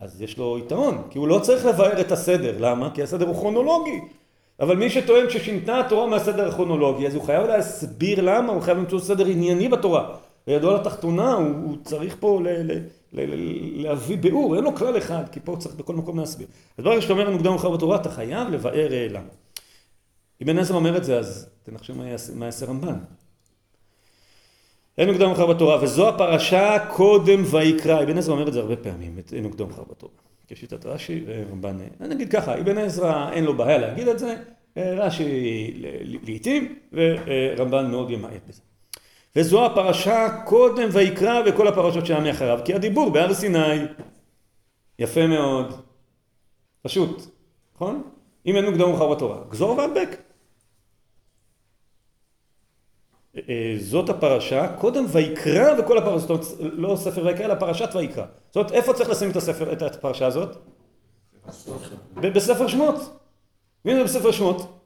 אז יש לו יתרון, כי הוא לא צריך לבאר את הסדר, למה? כי הסדר הוא כרונולוגי. אבל מי שטוען ששינתה התורה מהסדר הכרונולוגי, אז הוא חייב להסביר למה, הוא חייב למצוא סדר ענייני בתורה. וידוע לתחתונה, הוא, הוא צריך פה ל, ל, להביא ביאור, אין לו כלל אחד, כי פה צריך בכל מקום להסביר. אז ברגע שאתה אומר מוקדם ומאוחר בתורה, אתה חייב לבאר אה, למה. אבן עזרא אומר את זה, אז תנחשו מה יעשה- רמב"ן. אין מוקדם ומאוחר בתורה, וזו הפרשה קודם ויקרא. אבן עזרא אומר את זה הרבה פעמים, אין מוקדם ומאוחר בתורה. כשיטת רש"י ורמב"ן, אה, נגיד ככה, אבן עזרא אין לו בעיה להגיד את זה, אה, רש"י לעיתים, ורמב"ן מאוד ימעט בזה. וזו הפרשה קודם ויקרא וכל הפרשות שהיה מאחריו, כי הדיבור בהר סיני, יפה מאוד, פשוט, נכון? אם אין מוקדם ומאוחר בתורה, גזור והדבק. אה, אה, זאת הפרשה, קודם ויקרא וכל הפרשות, לא ספר ויקרא, אלא פרשת ויקרא. זאת אומרת, איפה צריך לשים את הספר, את הפרשה הזאת? בספר שמות. והנה זה בספר שמות.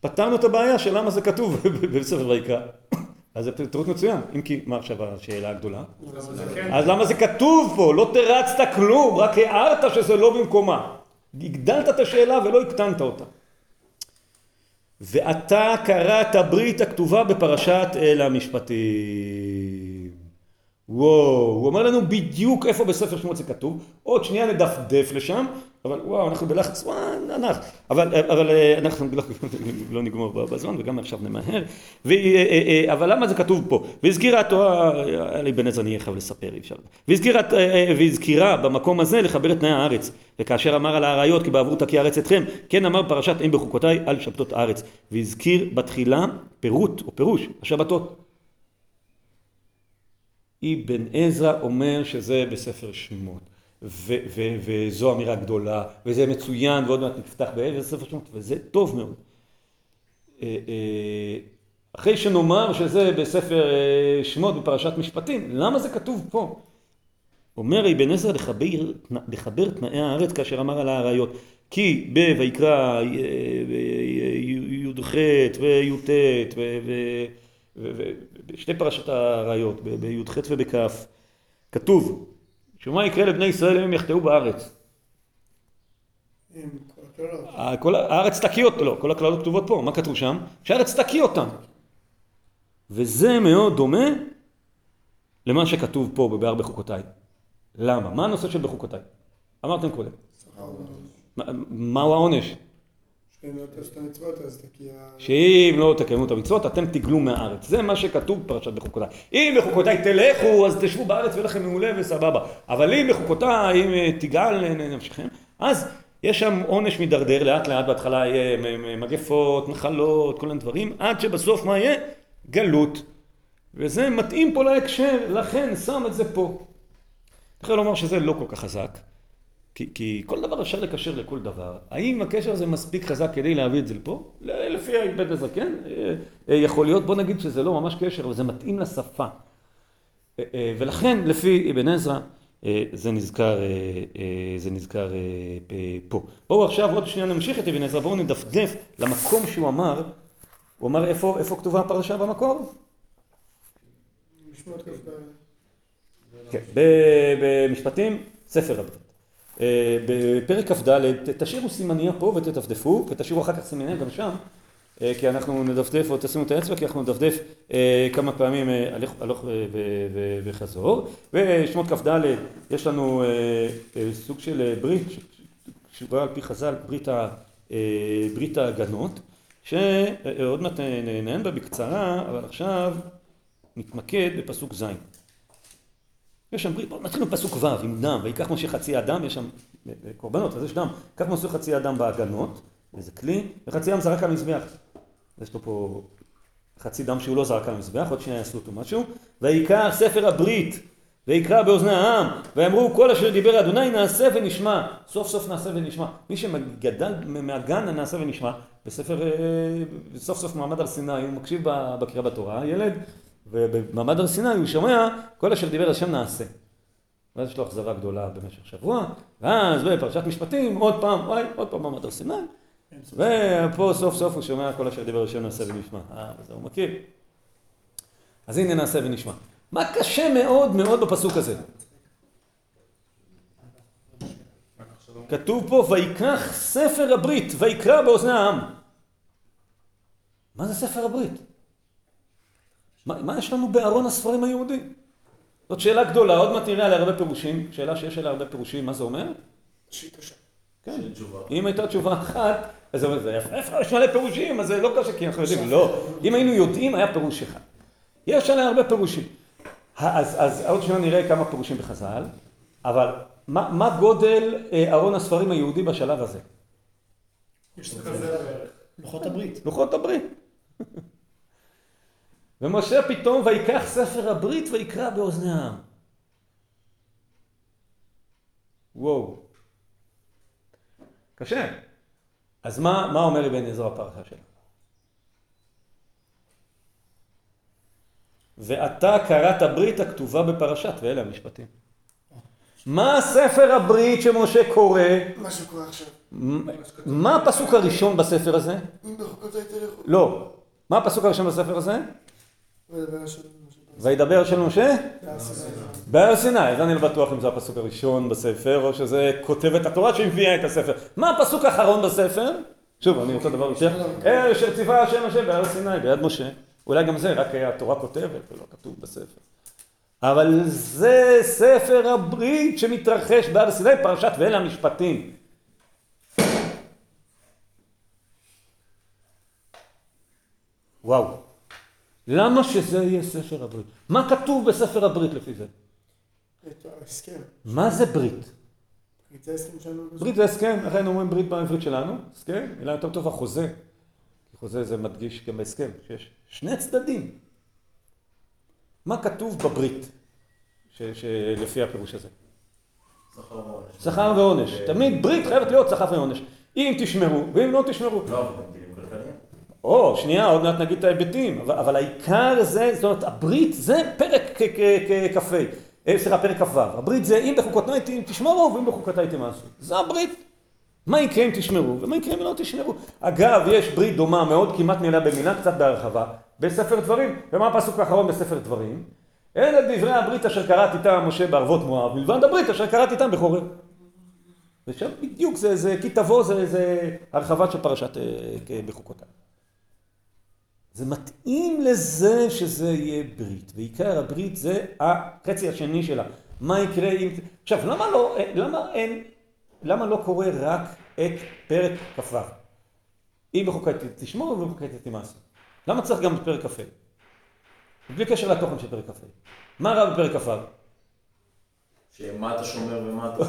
פתרנו את הבעיה של למה זה כתוב <laughs> בספר ויקרא. אז זה תירוץ מצוין. אם כי, מה עכשיו השאלה הגדולה? אז למה זה כתוב פה? לא תרצת כלום, רק הערת שזה לא במקומה. הגדלת את השאלה ולא הקטנת אותה. ואתה קראת ברית הכתובה בפרשת אל המשפטים. וואו, הוא אומר לנו בדיוק איפה בספר שמות זה כתוב, עוד שנייה נדפדף לשם, אבל וואו, אנחנו בלחץ, וואו, נח. אבל, אבל אה, אנחנו לא, <laughs> לא נגמור בזמן וגם עכשיו נמהר. ו, אה, אה, אבל למה זה כתוב פה? והזכירה התורה, היה לי בן עזרא אני חייב לספר, אי אפשר. והזכירה, והזכירה במקום הזה לחבר את תנאי הארץ. וכאשר אמר על האריות כי בעבור תקי הארץ אתכם, כן אמר פרשת אם בחוקותיי על שבתות הארץ. והזכיר בתחילה פירוט או פירוש השבתות. אבן עזרא אומר שזה בספר שמות. וזו אמירה גדולה, וזה מצוין, ועוד מעט נפתח בעבר ספר שמות, וזה טוב מאוד. אה, אה, אחרי שנאמר שזה בספר אה, שמות בפרשת משפטים, למה זה כתוב פה? אומר אבן עזרא לחבר, לחבר תנאי הארץ כאשר אמר על האריות כי בויקרא י"ח וי"ט ובשתי פרשת האריות בי"ח ובכ' כתוב שמה יקרה לבני ישראל אם הם יחטאו בארץ? כל. אה, הארץ תקיא אותו, לא, כל הקללות כתובות פה, מה כתוב שם? שהארץ תקיא אותם. וזה מאוד דומה למה שכתוב פה בבאר בחוקותיי. למה? מה הנושא של בחוקותיי? אמרתם קודם. מה- מהו העונש? שאם לא. שאם לא תקיימו את המצוות אתם תגלו מהארץ. זה מה שכתוב בפרשת בחוקותיי. אם בחוקותיי תלכו אז תשבו בארץ ויהיה לכם מעולה וסבבה. אבל אם בחוקותיי, אם אה, תגאל נפשכם, אז יש שם עונש מידרדר לאט לאט בהתחלה יהיה מגפות, מחלות, כל מיני דברים, עד שבסוף מה יהיה? גלות. וזה מתאים פה להקשר, לכן שם את זה פה. אני יכול לומר שזה לא כל כך חזק. כי, כי כל דבר אפשר לקשר לכל דבר. האם הקשר הזה מספיק חזק כדי להביא את זה לפה? לפי ההיבט הזה, כן? אה, אה, יכול להיות, בוא נגיד שזה לא ממש קשר, אבל זה מתאים לשפה. אה, ולכן, לפי אבן עזרא, זה נזכר, זה נזכר פה. בואו עכשיו עוד שנייה נמשיך את אבן עזרא, בואו נדפדף למקום שהוא אמר, הוא אמר איפה, איפה כתובה הפרשה במקור? משמעות כ"ד. כן, במשפטים, ספר הברית. בפרק כ"ד, תשאירו סימניה פה ותדפדפו, ותשאירו אחר כך סימניה גם שם, אה, כי אנחנו נדפדף, או תשימו את האצבע, כי אנחנו נדפדף אה, כמה פעמים אה, הלוך, וחזור. בשמות כ"ד יש לנו סוג של ברית, שקשורה על פי חז"ל, ברית, ה- ברית ההגנות, שעוד מעט נעיין בה בקצרה, אבל עכשיו נתמקד בפסוק ז'. יש שם ברית, נתחיל בפסוק ו' עם דם, ויקח משה חצי אדם, יש שם אה, אה, קורבנות, אז יש דם, קח משה חצי אדם בהגנות, וזה כלי, וחצי דם זרק על המזבח. יש לו פה חצי דם שהוא לא זרק על המזבח, עוד שנייה יעשו אותו משהו, ויקח ספר הברית, ויקרא באוזני העם, ויאמרו כל אשר דיבר אדוני נעשה ונשמע, סוף סוף נעשה ונשמע. מי שגדל מהגן נעשה ונשמע, בספר, אה, סוף סוף מעמד הר סיני, הוא מקשיב בקריאה בתורה, ילד, ובמעמד הר סיני הוא שומע כל אשר דיבר השם נעשה. ואז יש לו אכזבה גדולה במשך שבוע, ואז בפרשת משפטים עוד פעם, וואי, עוד פעם מעמד הר סיני, ופה סוף סוף הוא שומע כל אשר דיבר השם נעשה ונשמע. אה, זה הוא מכיר. אז הנה נעשה ונשמע. מה קשה מאוד מאוד בפסוק הזה? כתוב פה ויקח ספר הברית ויקרא באוזני העם. מה זה ספר הברית? מה, מה יש לנו בארון הספרים היהודי? זאת שאלה גדולה, עוד מעט נראה עליה הרבה פירושים, שאלה שיש עליה הרבה פירושים, מה זה אומר? שהיא קשה. כן. אם הייתה תשובה אחת, אז זה אומר, זה יפה, יפה, יש מלא פירושים, אז זה לא קשה, כי אנחנו יודעים, לא. אם היינו יודעים, היה פירוש אחד. יש עליה הרבה פירושים. אז, אז עוד שניה נראה כמה פירושים בחז"ל, אבל מה, מה גודל אה, ארון הספרים היהודי בשלב הזה? יש לך כזה. לוחות הברית. לוחות הברית. ומשה פתאום ויקח ספר הברית ויקרא באוזני העם. וואו. קשה. אז מה, מה אומר אבן עזרא הפרשה שלנו? ואתה קראת ברית הכתובה בפרשת, ואלה המשפטים. מה ספר הברית שמשה קורא? מה שקורה עכשיו. מה הפסוק הראשון בספר הזה? אם בחוקותיי תלכו. לא. מה הפסוק הראשון בספר הזה? וידבר של משה? בהר סיני. אז אני לא בטוח אם זה הפסוק הראשון בספר, או שזה כותבת התורה שהביאה את הספר. מה הפסוק האחרון בספר? שוב, אני רוצה דבר יותר. אל שציווה השם השם בהר סיני, ביד משה. אולי גם זה, רק התורה כותבת, ולא כתוב בספר. אבל זה ספר הברית שמתרחש בהר סיני, פרשת ואלה המשפטים. וואו. למה שזה יהיה ספר הברית? מה כתוב בספר הברית לפי זה? מה זה ברית? זה ההסכם שלנו. ברית זה הסכם, לכן אומרים ברית בעברית שלנו, הסכם, מילה יותר טובה חוזה. כי חוזה זה מדגיש גם בהסכם, שיש שני צדדים. מה כתוב בברית, שלפי הפירוש הזה? שכר ועונש. שכר ועונש. תמיד ברית חייבת להיות שכר ועונש. אם תשמרו, ואם לא תשמרו. לא, אבל גם דינים כלכליים. או, שנייה, עוד מעט נגיד את ההיבטים, אבל, אבל העיקר זה, זאת אומרת, הברית זה פרק כ"ה, אה, סליחה, פרק כ"ו. הברית זה אם בחוקותיי תשמרו ואם בחוקותיי תמאסו. זה הברית. מה יקרה אם תשמרו ומה יקרה אם לא תשמרו. אגב, יש ברית דומה מאוד, כמעט מילה במילה, קצת בהרחבה, בספר דברים. ומה הפסוק האחרון בספר דברים? את דברי הברית אשר קראת איתם משה בערבות מואב, מלבד הברית אשר קראת איתם בחורב. ושם בדיוק זה, זה כי תבוא, זה, זה הרחבה של פרשת אה, כ- בחוקותיי. זה מתאים לזה שזה יהיה ברית, ועיקר הברית זה החצי השני שלה. מה יקרה אם... עכשיו, למה לא, למה אין, למה לא קורה רק את פרק כ"ו? אם בחוקי תשמור ובחוקי תמאסו. למה צריך גם את פרק כ"ה? בלי קשר לתוכן של פרק כ"ה. מה רע בפרק כ"ו? שמה אתה שומר ומה אתה.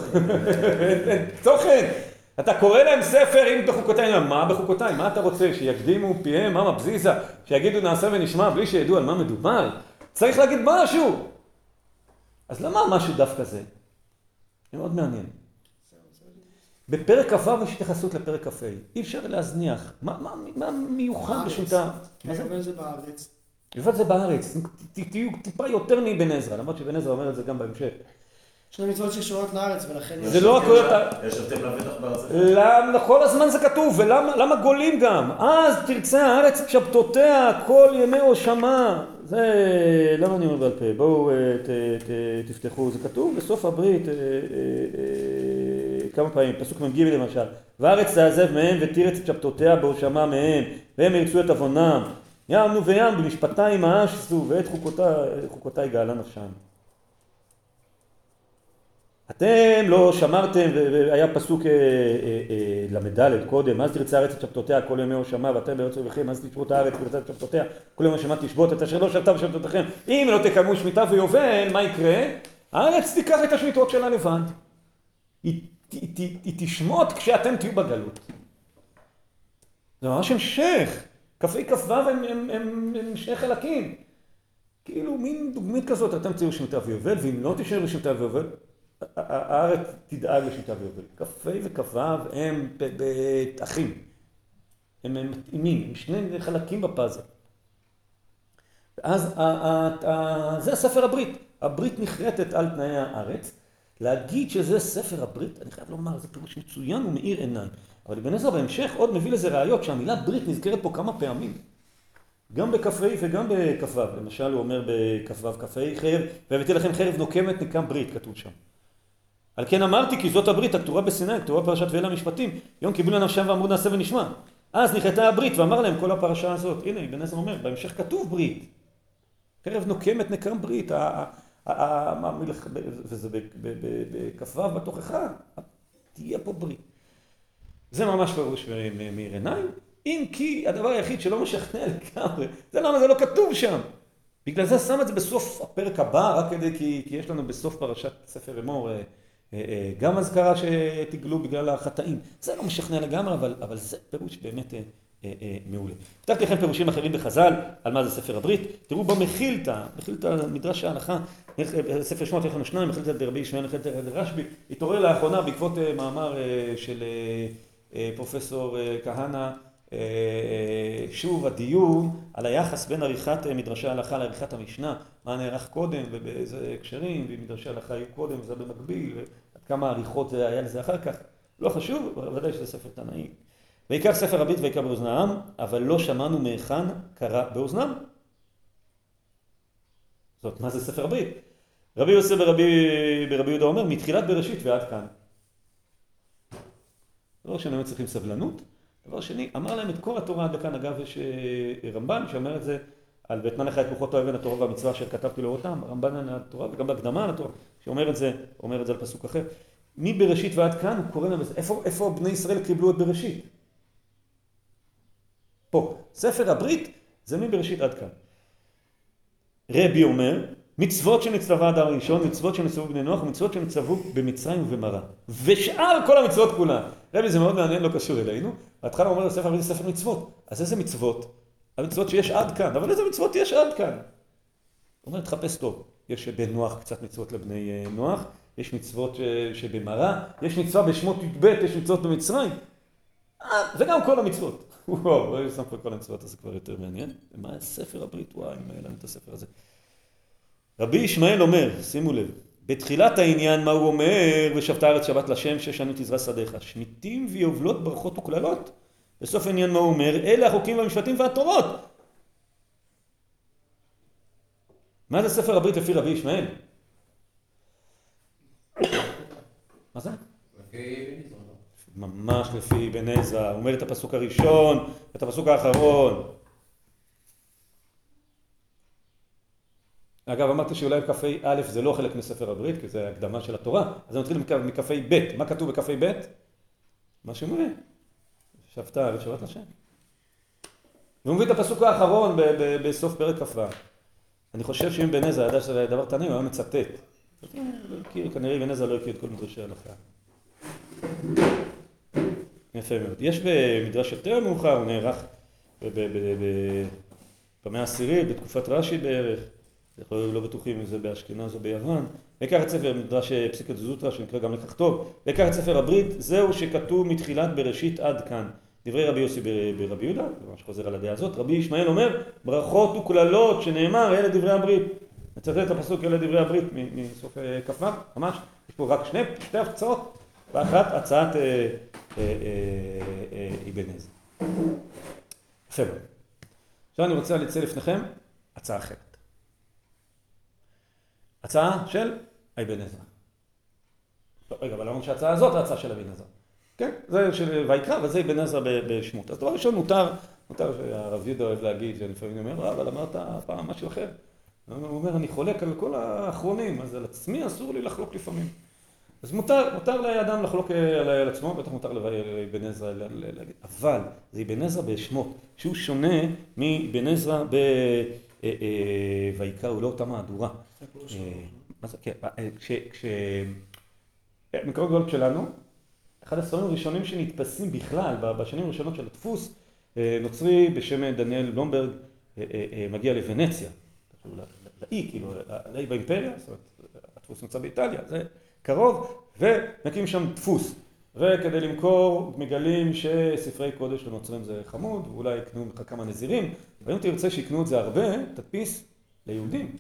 <laughs> תוכן. אתה קורא להם ספר אם בחוקותיי, מה בחוקותיי? מה אתה רוצה? שיקדימו פיהם, מה מבזיזה? שיגידו נעשה ונשמע בלי שידעו על מה מדובר? צריך להגיד משהו. אז למה משהו דווקא זה? זה מאוד מעניין. בפרק כ"ו יש התייחסות לפרק כ"ה. אי אפשר להזניח. מה, מה, מה מיוחד בשמיטה? מה זה? בארץ. לבד זה בארץ. תהיו טיפה יותר מאבן עזרא, למרות שאבן עזרא אומר את זה גם בהמשך. יש לנו מצוות שקשורות לארץ, ולכן... זה לא הכל אתה... יש הבדל לבטח. למה, כל הזמן זה כתוב, ולמה למה גולים גם? אז תרצה הארץ שבתותיה כל ימי הושמה. זה, למה אני אומר בעל פה? בואו אה, ת, ת, תפתחו, זה כתוב בסוף הברית אה, אה, כמה פעמים, פסוק מ"ג למשל, והארץ תעזב מהם ותירץ את שבתותיה בהושמה מהם, והם ירצו את עוונם. ימנו וים במשפטיים האשסו ואת חוקותיי גאלה נפשם. אתם לא שמרתם, והיה פסוק אה, אה, אה, ל"ד קודם, אז תרצה הארץ את שבתותיה כל ימי הושמה, ואתם בארץ אויביכם, אז תשבות הארץ ותרצה את שבתותיה, כל ימי הושמה תשבות, את אשר לא שבתה בשבתותיכם. אם לא תקיימו שמיטה ויובל, מה יקרה? הארץ תיקח את השמיטות שלה לבד. היא, תשמוט כשאתם תהיו בגלות. זה ממש המשך. כ"ה כ"ו הם, שני חלקים. כאילו מין דוגמית כזאת, אתם תהיו שמיטה ויובל, ואם לא תשארו בשמיטה ויובל, הארץ תדאג לשיטה ויובל. כ"ה וכ"ו הם אחים. הם מתאימים, הם שני חלקים בפאזל. אז ה- ה- ה- זה ספר הברית. הברית נחרטת על תנאי הארץ. להגיד שזה ספר הברית, אני חייב לומר, זה פירוש מצוין ומאיר עיניים. אבל אבן עזרא בהמשך עוד מביא לזה ראיות שהמילה ברית נזכרת פה כמה פעמים. גם בכ"ה וגם בכ"ו. למשל הוא אומר בכ"ו כ"ה חרב, והבאתי לכם חרב נוקמת נקם ברית, כתוב שם. על כן אמרתי כי זאת הברית הכתובה בסיני, הכתובה בפרשת ואלה המשפטים, יום קיבלו לנפשם ואמרו נעשה ונשמע. אז נחתה הברית ואמר להם כל הפרשה הזאת. הנה, אבן עזרא אומר, בהמשך כתוב ברית. חרב נוקמת נקם ברית, וזה בכ"ו בתוכחה, תהיה פה ברית. זה ממש פירוש מאיר עיניים, אם כי הדבר היחיד שלא משכנע לגמרי, זה למה זה לא כתוב שם. בגלל זה שם את זה בסוף הפרק הבא, רק כדי, כי, כי יש לנו בסוף פרשת ספר אמור אה, גם אזכרה שתגלו בגלל החטאים. זה לא משכנע לגמרי, אבל, אבל זה פירוש באמת אה, אה, אה, מעולה. הבטחתי לכם פירושים אחרים בחז"ל, על מה זה ספר הברית. תראו במחילתא, מחילתא מדרש ההלכה, אה, ספר שמות יש לנו שניים, מחילתא דרבי ישמעאל, מחילתא דרשב"י, התעורר לאחרונה בעקבות אה, מאמר אה, של אה, אה, פרופסור אה, כהנא, אה, שוב הדיון על היחס בין עריכת אה, מדרשי ההלכה לעריכת המשנה, מה נערך קודם ובאיזה הקשרים, ואם מדרשי ההלכה היו קודם וזה במקביל, כמה עריכות היה לזה אחר כך, לא חשוב, אבל ודאי שזה ספר תנאי. ויקח ספר הברית ויקרא באוזנם, אבל לא שמענו מהיכן קרא באוזנם. זאת, מה זה ספר הברית? רבי יוסף ברבי, ברבי יהודה אומר, מתחילת בראשית ועד כאן. דבר ראשון, הם צריכים סבלנות. דבר שני, אמר להם את כל התורה עד לכאן. אגב, יש אה, רמב"ן שאומר את זה על ואתנה לך את כוחות האבן התורה והמצווה אשר כתבתי לאורותם, רמב"ן על התורה וגם בהקדמה על התורה, שאומר את זה, אומר את זה על פסוק אחר. מבראשית ועד כאן הוא קורא להם, איפה, איפה בני ישראל קיבלו את בראשית? פה. ספר הברית זה מבראשית עד כאן. רבי אומר, מצוות שנצטווה אדם הראשון, מצוות שנצטוו בני נוח, מצוות שנצטוו במצרים ובמראה. ושאר כל המצוות כולן. רבי זה מאוד מעניין, לא קשור אלינו. בהתחלה הוא אומר לספר הברית זה ספר מצוות. אז איזה מצוות? המצוות שיש עד כאן. אבל איזה מצוות יש עד כאן? הוא אומר, תחפש טוב. יש בנוח קצת מצוות לבני אה, נוח, יש מצוות שבמראה, יש מצווה בשמות י"ב, יש מצוות במצרים. אה, וגם כל המצוות. <laughs> וואו, לא שם פה כל המצוות, אז זה כבר יותר מעניין. מה ספר הברית? וואי, אם היה לנו את הספר הזה. רבי ישמעאל אומר, שימו לב, בתחילת העניין מה הוא אומר, ושבתה הארץ שבת לשם שש שנים תזרע שדיך, שמיטים ויובלות ברכות וקללות. בסוף העניין מה הוא אומר, אלה החוקים והמשפטים והתורות. מה זה ספר הברית לפי רבי ישמעאל? <coughs> מה זה? ממש לפי אבן עזרא, הוא אומר את הפסוק הראשון, את הפסוק האחרון. אגב, אמרתי שאולי כ"ה זה לא חלק מספר הברית, כי זה הקדמה של התורה, אז אני מתחיל מכ"ה מה כתוב בכ"ה מה שאומר, שבתה ושבת לשם. והוא מביא את הפסוק האחרון בסוף פרק כ"ו. אני חושב שאם בן עזרא ידע שזה דבר תנאי, הוא היה מצטט. כנראה בן עזרא לא הכיר את כל מדרשי ההלכה. יפה מאוד. יש במדרש יותר מאוחר, הוא נערך במאה העשירית, בתקופת רש"י בערך. אנחנו לא בטוחים אם זה באשכנז או ביוון. ויקח את ספר מדרש פסיקת זוטרא, שנקרא גם לכך טוב. ויקח את ספר הברית, זהו שכתוב מתחילת בראשית עד כאן. דברי רבי יוסי ברבי יהודה, זה ממש חוזר על הדעה הזאת. רבי ישמעאל אומר, ברכות וקללות שנאמר, אלה דברי הברית. נצטט את הפסוק אלה דברי הברית מסוף אה, כ"ו, ממש. יש פה רק שני, שתי הפצעות, ואחת הצעת אה, אה, עזר. יפה מאוד. עכשיו אני רוצה להציע לפניכם הצעה אחרת. הצעה של אבן עזרא. רגע, אבל אמרנו שההצעה הזאת ההצעה של אבן עזרא. כן, זה של ויקרא, וזה אבן עזרא בשמות. אז דבר ראשון מותר, מותר שהרב יהודה אוהב להגיד, שלפעמים הוא אומר, אבל אמרת פעם משהו אחר. הוא אומר, אני חולק על כל האחרונים, אז על עצמי אסור לי לחלוק לפעמים. אז מותר, מותר לאדם לחלוק על עצמו, בטח מותר לאבן עזרא להגיד, אבל זה אבן עזרא בשמות, שהוא שונה מאבן עזרא בויקרא, הוא לא אותה מהדורה. מה זה, כן, כש... מקורות גדולות שלנו, אחד הספרים הראשונים שנתפסים בכלל, בשנים הראשונות של הדפוס, נוצרי בשם דניאל בלומברג מגיע לוונציה, לאי, כאילו, לאי באימפריה, זאת אומרת, הדפוס נמצא באיטליה, זה קרוב, ומקים שם דפוס. וכדי למכור מגלים שספרי קודש לנוצרים זה חמוד, ואולי יקנו ממך כמה נזירים, ואם תרצה שיקנו את זה הרבה, תדפיס ליהודים.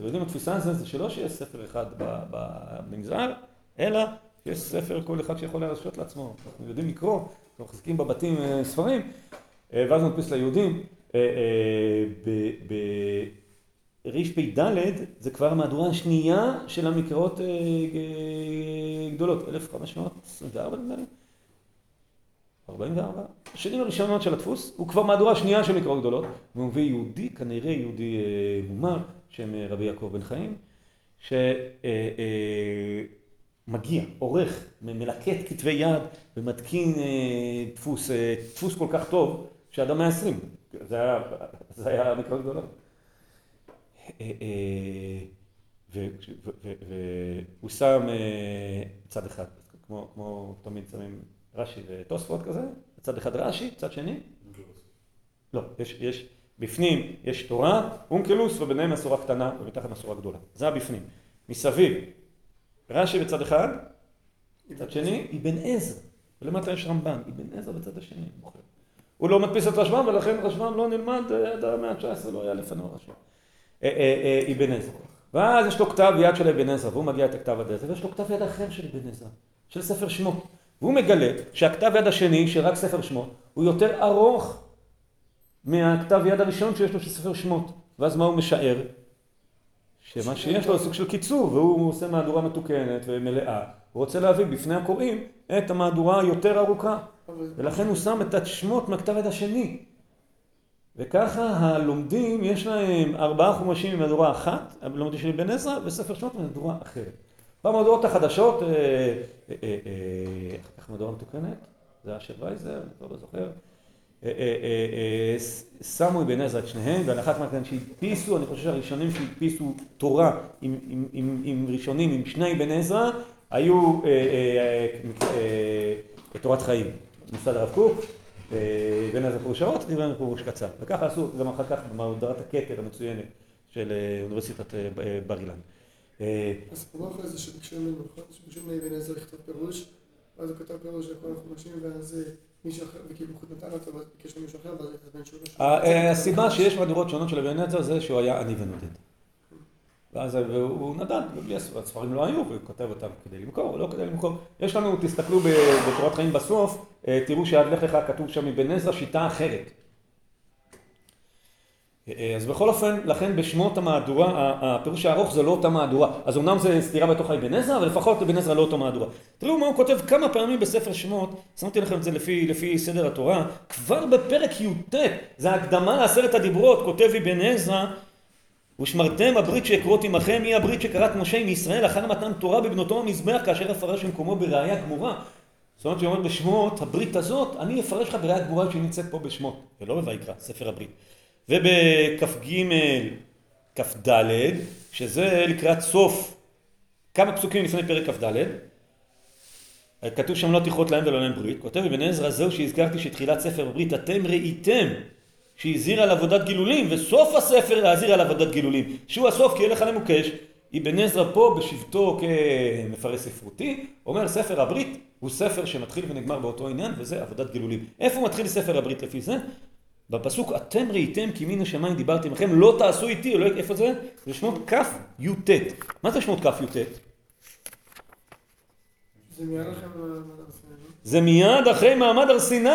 אצל יהודים התפיסה הזו זה שלא שיש ספר אחד במנזר, אלא יש ספר כל אחד שיכול להרשות לעצמו. אנחנו יודעים לקרוא, אנחנו מחזיקים בבתים ספרים, ואז נדפיס ליהודים. רפ"ד זה כבר המהדורה השנייה של המקראות גדולות, 1524 נדמה לי? 44? השנים הראשונות של הדפוס, הוא כבר מהדורה שנייה של מקראות גדולות, והוא מביא יהודי, כנראה יהודי מומר, שם רבי יעקב בן חיים, שמגיע, עורך, מלקט כתבי יד ומתקין דפוס, דפוס כל כך טוב, שאדם 120, זה היה, זה היה מקראות גדולות. והוא שם צד אחד, כמו, כמו תמיד שמים רש"י ותוספות כזה, צד אחד רש"י, צד שני? לא, יש, יש, בפנים יש תורה, אונקלוס, וביניהם מסורה קטנה ומתחת מסורה גדולה. זה הבפנים. מסביב, רש"י בצד אחד, צד שני, אבן עזר. ולמטה יש רמב"ן, אבן עזר בצד השני. הוא לא מדפיס את רשב"ם, ולכן רשב"ם לא נלמד עד המאה ה-19, לא היה לפניו רשב"ם. אבן עזרא. ואז יש לו כתב יד של אבן עזרא, והוא מגיע את הכתב יד הזה, ויש לו כתב יד אחר של אבן עזרא, של ספר שמות. והוא מגלה שהכתב יד השני, של רק ספר שמות, הוא יותר ארוך מהכתב יד הראשון שיש לו של ספר שמות. ואז מה הוא משער? שמה שיש לו זה סוג של קיצור, והוא עושה מהדורה מתוקנת ומלאה. הוא רוצה להביא בפני הקוראים את המהדורה היותר ארוכה. ולכן הוא שם את השמות מהכתב יד השני. וככה הלומדים, יש להם ארבעה חומשים ממהדורה אחת, הלומדים של בן עזרא, וספר שמות ממהדורה אחרת. במהדורות החדשות, אחר כך מהדורה מתוקנת, זה אשר וייזר, אני כבר לא זוכר, אה, אה, אה, שמו אבן עזרא את שניהם, אחת מהכאן שהדפיסו, אני חושב שהראשונים שהדפיסו תורה עם, ראשונים, עם שני אבן עזרא, היו אה, אה, אה, תורת חיים, מוסד הרב קוק, אבן עזרא פירוש אבן עזרא פירוש קצר. וככה עשו גם אחר כך במהדורת הכתר המצוינת של אה, אוניברסיטת אה, בר אילן. אה, הסיפור אחרי זה שביקשו ממנו, שביקשו מאבן עזרא לכתוב פירוש, ואז הוא כתב פירוש לכל החומשים, ואז אה, מישהו אחר, וכאילו חוט נתן אותו, ואז ביקש ממישהו אחר, ואז התעצבן שהוא לא ה- אה, הסיבה שיש מהדורות שונות של אבן עזרא זה שהוא היה עני ונודד. ואז הוא נדד, ובלי הספר- הספרים לא היו, והוא כותב אותם כדי למכור, לא כדי למכור. יש לנו, תסתכלו בתורת חיים בסוף, אה, תראו שעד לך לך כתוב שם אבן עזרא שיטה אחרת. אה, אז בכל אופן, לכן בשמות המהדורה, הפירוש הארוך זה לא אותה מהדורה. אז אמנם זה סתירה בתוך האבן עזרא, אבל לפחות אבן עזרא לא אותה מהדורה. תראו מה הוא כותב כמה פעמים בספר שמות, שמתי לכם את זה לפי, לפי סדר התורה, כבר בפרק י"ט, זה הקדמה לעשרת הדיברות, כותב אבן עזרא, ושמרתם הברית שאקרות עמכם היא הברית שקראת משה עם ישראל אחר מתן תורה בבנותו המזבח כאשר אפרש במקומו בראייה גמורה. זאת אומרת, שאומרת בשמות, הברית הזאת, אני אפרש לך בראייה גמורה שהיא נמצאת פה בשמות, ולא בויקרא, ספר הברית. ובכ"ג, כ"ד, שזה לקראת סוף, כמה פסוקים לפני פרק כ"ד, כתוב שם לא תכרות להם ולא להם ברית, כותב אבן עזרא זהו שהזכרתי שתחילת ספר הברית אתם ראיתם שהזהיר על עבודת גילולים וסוף הספר להזהיר על עבודת גילולים. שהוא הסוף כי ילך למוקש. אבן עזרא פה בשבתו כמפרש ספרותי אומר ספר הברית הוא ספר שמתחיל ונגמר באותו עניין וזה עבודת גילולים. איפה מתחיל ספר הברית לפי זה? בפסוק אתם ראיתם כי מן השמיים דיברתי עמכם לא תעשו איתי, לא, איפה זה? זה שמות כ"י"ט. מה זה שמות כ"י"ט? זה מיד לכם אחרי מעמד הר סיני.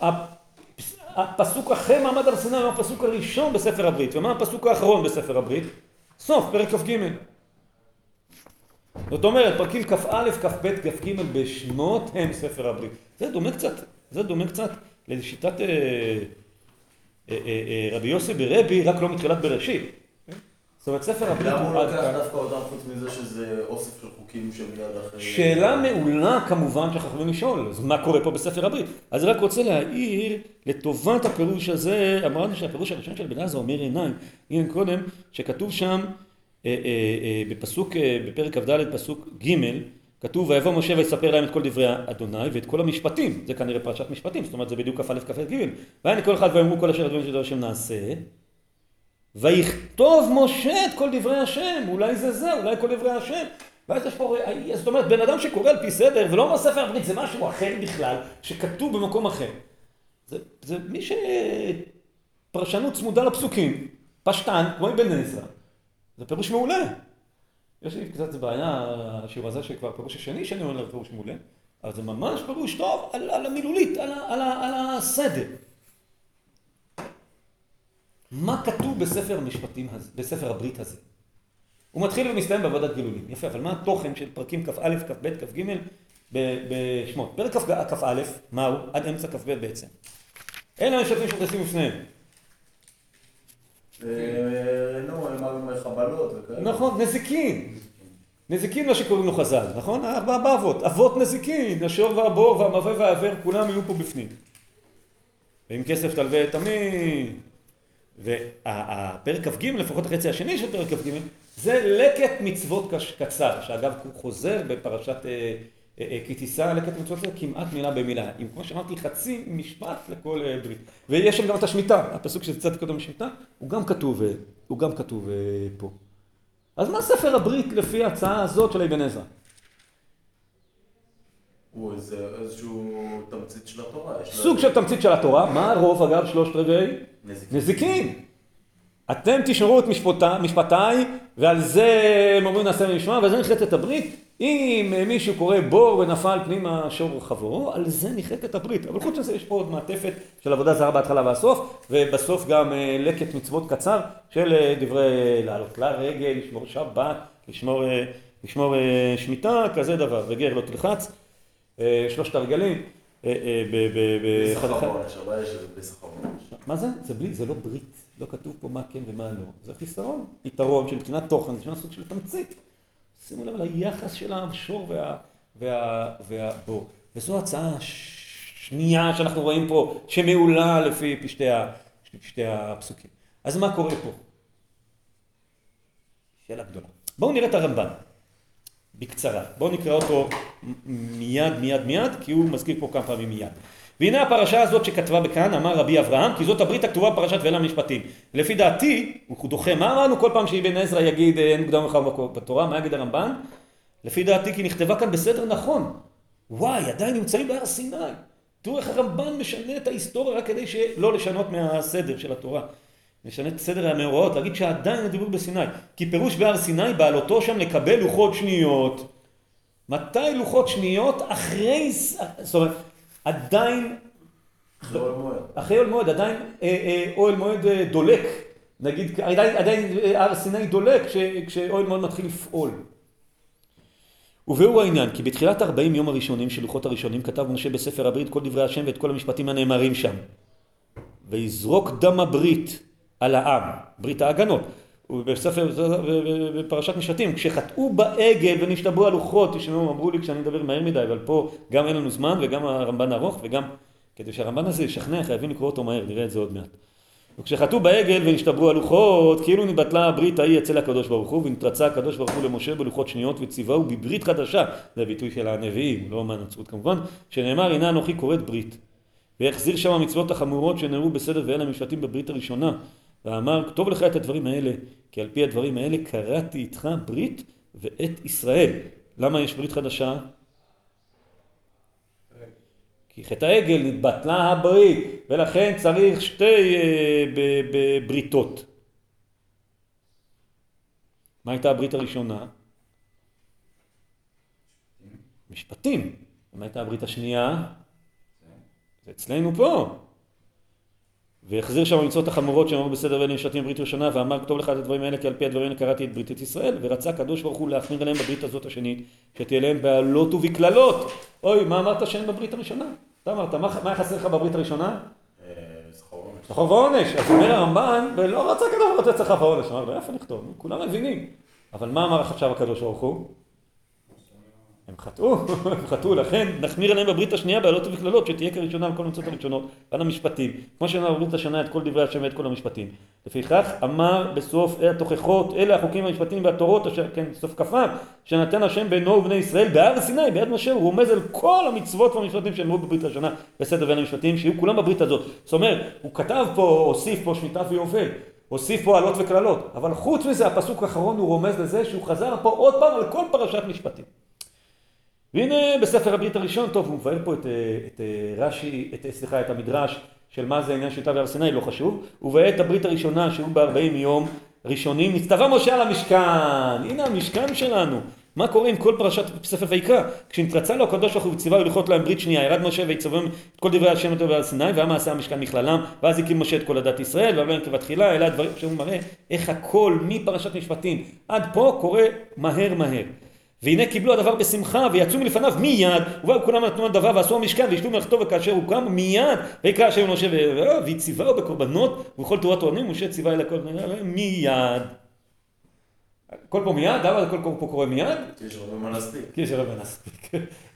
הפס- הפסוק אחרי מעמד הר סיני הוא הפסוק הראשון בספר הברית. ומה הפסוק האחרון בספר הברית? סוף, פרק כ"ג. זאת אומרת, פרקים כ"א, כ"ב, כ"ג בשמות הם ספר הברית. זה דומה קצת, זה דומה קצת לשיטת אה, אה, אה, רבי יוסי ברבי, רק לא מתחילת בראשית. זאת אומרת, ספר הברית למה הוא הוא עד לוקח כאן. דווקא אותם חוץ מזה שזה אוסף של חוקים שמיד אחרי... שאלה מעולה כמובן שחייבים לשאול, אז מה קורה פה בספר הברית? אז רק רוצה להעיר לטובת הפירוש הזה, אמרנו שהפירוש הראשון של בן עזרא אומר עיניים, הנה קודם, שכתוב שם בפסוק, בפרק כ"ד פסוק ג', כתוב ויבוא משה ויספר להם את כל דברי אדוני ואת כל המשפטים, זה כנראה פרשת משפטים, זאת אומרת זה בדיוק כ"א כ"א ג', והיה כל אחד ויאמרו כל אשר הדברים של השם נעשה ויכתוב משה את כל דברי השם, אולי זה זה, אולי כל דברי השם. ואז יש פה, זאת אומרת, בן אדם שקורא על פי סדר ולא אומר ספר הברית, זה משהו אחר בכלל, שכתוב במקום אחר. זה, זה מי שפרשנות צמודה לפסוקים, פשטן, כמו אבן עזרא, זה פירוש מעולה. יש לי קצת בעיה, השיעור הזה שכבר פירוש השני שאני אומר פירוש מעולה, אבל זה ממש פירוש טוב על, על המילולית, על, על, על הסדר. מה כתוב בספר המשפטים הזה, בספר הברית הזה? הוא מתחיל ומסתיים בעבודת גילולים. יפה, אבל מה התוכן של פרקים כ"א, כ"ב, כ"ג בשמות? פרק כ"א, כ"א, מהו? עד אמצע כ"ב בעצם. אלה המשפטים שנכנסים בפניהם. אה, נו. נכון, נזיקין. נזיקין מה שקוראים לו חז"ל, נכון? ארבע באבות. אבות נזיקין, השור והבור והמבוא והעבר, כולם יהיו פה בפנים. ועם כסף תלווה את עמי. והפרק כ"ג, לפחות החצי השני של פרק כ"ג, זה לקט מצוות קצר, שאגב הוא חוזר בפרשת אה, כי תישא לקט מצוות קצר כמעט מילה במילה. עם, כמו שאמרתי, חצי משפט לכל אה, ברית. ויש שם גם את השמיטה, הפסוק שהצעתי קודם בשמיטה, הוא גם כתוב, אה, הוא גם כתוב אה, פה. אז מה ספר הברית לפי ההצעה הזאת של אבן עזרא? הוא איזה- איזשהו תמצית של התורה. סוג של תמצית של התורה, מה הרוב אגב שלושת רבעי? נזיקין. אתם תשמרו את משפטי, משפטיי, ועל זה הם אומרים נעשה ונשמע, ועל זה נכרת הברית. אם מישהו קורא בור ונפל פנימה שור חברו, על זה נכרת הברית. אבל חוץ מזה יש פה עוד מעטפת של עבודה זרה בהתחלה והסוף, ובסוף גם אה, לקט מצוות קצר של אה, דברי לעלות לרגל, לשמור שבת, לשמור, אה, לשמור אה, שמיטה, כזה דבר, וגר לא תלחץ. אה, שלושת הרגלים. אה, אה, באחד אחד. מה זה? זה בלי, זה לא ברית. לא כתוב פה מה כן ומה לא. זה חיסרון. יתרון של מבחינת תוכן, זה סוג של תמצית. שימו לב על היחס של השור וה, וה, והבור. וזו הצעה ש- השנייה שאנחנו רואים פה, שמעולה לפי פשטי, ה, פשטי הפסוקים. אז מה קורה פה? שאלה גדולה. בואו נראה את הרמב"ן, בקצרה. בואו נקרא אותו מיד, מיד, מיד, כי הוא מזכיר פה כמה פעמים מיד. והנה הפרשה הזאת שכתבה בכאן, אמר רבי אברהם, כי זאת הברית הכתובה בפרשת ואלה המשפטים. לפי דעתי, הוא דוחה, מה אמרנו כל פעם שאבן עזרא יגיד אין מוקדם מאוחר בתורה, מה יגיד הרמב"ן? לפי דעתי כי נכתבה כאן בסדר נכון. וואי, עדיין נמצאים בהר סיני. תראו איך הרמב"ן משנה את ההיסטוריה רק כדי שלא לשנות מהסדר של התורה. משנה את סדר המאורעות, להגיד שעדיין הדיבור בסיני. כי פירוש בהר סיני בעלותו שם לקבל לוחות שניות. מתי לוחות שניות? אחרי... זאת אומרת, עדיין... אחרי אוהל מועד. אחרי אוהל מועד, עדיין אה, אה, אוהל מועד אה, דולק. נגיד, עדיין, עדיין הר סיני דולק כש, כשאוהל מועד מתחיל לפעול. ובהו העניין, כי בתחילת 40 יום הראשונים של לוחות הראשונים כתב משה בספר הברית כל דברי השם ואת כל המשפטים הנאמרים שם. ויזרוק דם הברית על העם, ברית ההגנות. ובספר, בפרשת משפטים, כשחטאו בעגל ונשתברו הלוחות, תשמעו, אמרו לי כשאני מדבר מהר מדי, אבל פה גם אין לנו זמן וגם הרמב"ן ארוך וגם כדי שהרמב"ן הזה ישכנע חייבים לקרוא אותו מהר, נראה את זה עוד מעט. וכשחטאו בעגל ונשתברו הלוחות, כאילו נבטלה הברית ההיא אצל הקדוש ברוך הוא, ונתרצה הקדוש ברוך הוא למשה בלוחות שניות וציווהו בברית חדשה, זה הביטוי של הנביאים, לא מהנצרות כמובן, שנאמר הנה אנוכי כורת ברית. והחזיר שם המצוות החמורות שנאמרו בסדר ואלה המשפטים בברית הראשונה. ואמר כתוב לך את הדברים האלה, כי על פי הדברים האלה קראתי איתך ברית ואת ישראל. למה יש ברית חדשה? כי חטא העגל נתבטלה הברית, ולכן צריך שתי uh, בריתות. מה הייתה הברית הראשונה? משפטים. מה הייתה הברית השנייה? זה אצלנו פה. והחזיר שם המצוות החמורות שאמרו בסדר ואלה משפטים ברית ראשונה ואמר כתוב לך את הדברים האלה כי על פי הדברים האלה קראתי את בריתת ישראל ורצה הקדוש ברוך הוא להחמיר עליהם בברית הזאת השנית שתהיה להם בעלות ובקללות אוי מה אמרת שאין בברית הראשונה? אתה אמרת מה היה חסר לך בברית הראשונה? זכור ועונש. אז אומר הרמב"ן ולא רצה הקדוש ברוך הוא לתת זכר ועונש אמר לו איפה נכתוב? כולם מבינים אבל מה אמר עכשיו הקדוש ברוך הוא? הם חטאו, <laughs> הם חטאו, לכן נחמיר עליהם בברית השנייה בעלות ובקללות, שתהיה כראשונה על כל המצוות הראשונות, על המשפטים, כמו שאמר בברית השנה את כל דברי השם ואת כל המשפטים. לפיכך אמר בסוף התוכחות, אלה החוקים והמשפטים והתורות, אשר כן, סוף כ"ו, שנתן השם בינו ובני ישראל בהר סיני, ביד משה, הוא רומז על כל המצוות והמשפטים שנאמרו בברית השנה, בסדר בין המשפטים, שיהיו כולם בברית הזאת. זאת אומרת, הוא כתב פה, הוסיף פה שמיטה ויובל. הוסיף פה עלות וקללות, אבל חוץ מזה הפסוק האחרון הוא רומז לזה שהוא חזר פה עוד פעם על כל פרשת משפטים. והנה בספר הברית הראשון, טוב, הוא מבאר פה את, את רש"י, את, סליחה, את המדרש של מה זה העניין של תו הר סיני, לא חשוב. ובעת הברית הראשונה, שהוא בארבעים יום ראשונים, נצטווה משה על המשכן. הנה המשכן שלנו. מה קורה עם כל פרשת ספר ויקרא? כשנתרצה לו הקדוש ברוך הוא וציווה ללכות להם ברית שנייה, ירד משה ויצווהם את כל דברי השם אותו בהר סיני, והיה מעשה המשכן מכללם, ואז הקים משה את כל הדת ישראל, ואמר להם כבתחילה, אלה הדברים שהוא מראה איך הכל מפרשת משפטים עד פה קורה מהר מהר. והנה קיבלו הדבר בשמחה ויצאו מלפניו מיד ובאו כולם נתנו הדבר ועשו המשכן וישתו מלאכתו וכאשר הוא קם מיד ויקרא השם למשה והציווהו בקורבנות ובכל תורת תורנים משה ציווה אל הכל מיד. כל פה מיד? למה כל פה קורה מיד? כי יש הרבה מה להספיק. כי יש הרבה מה להספיק.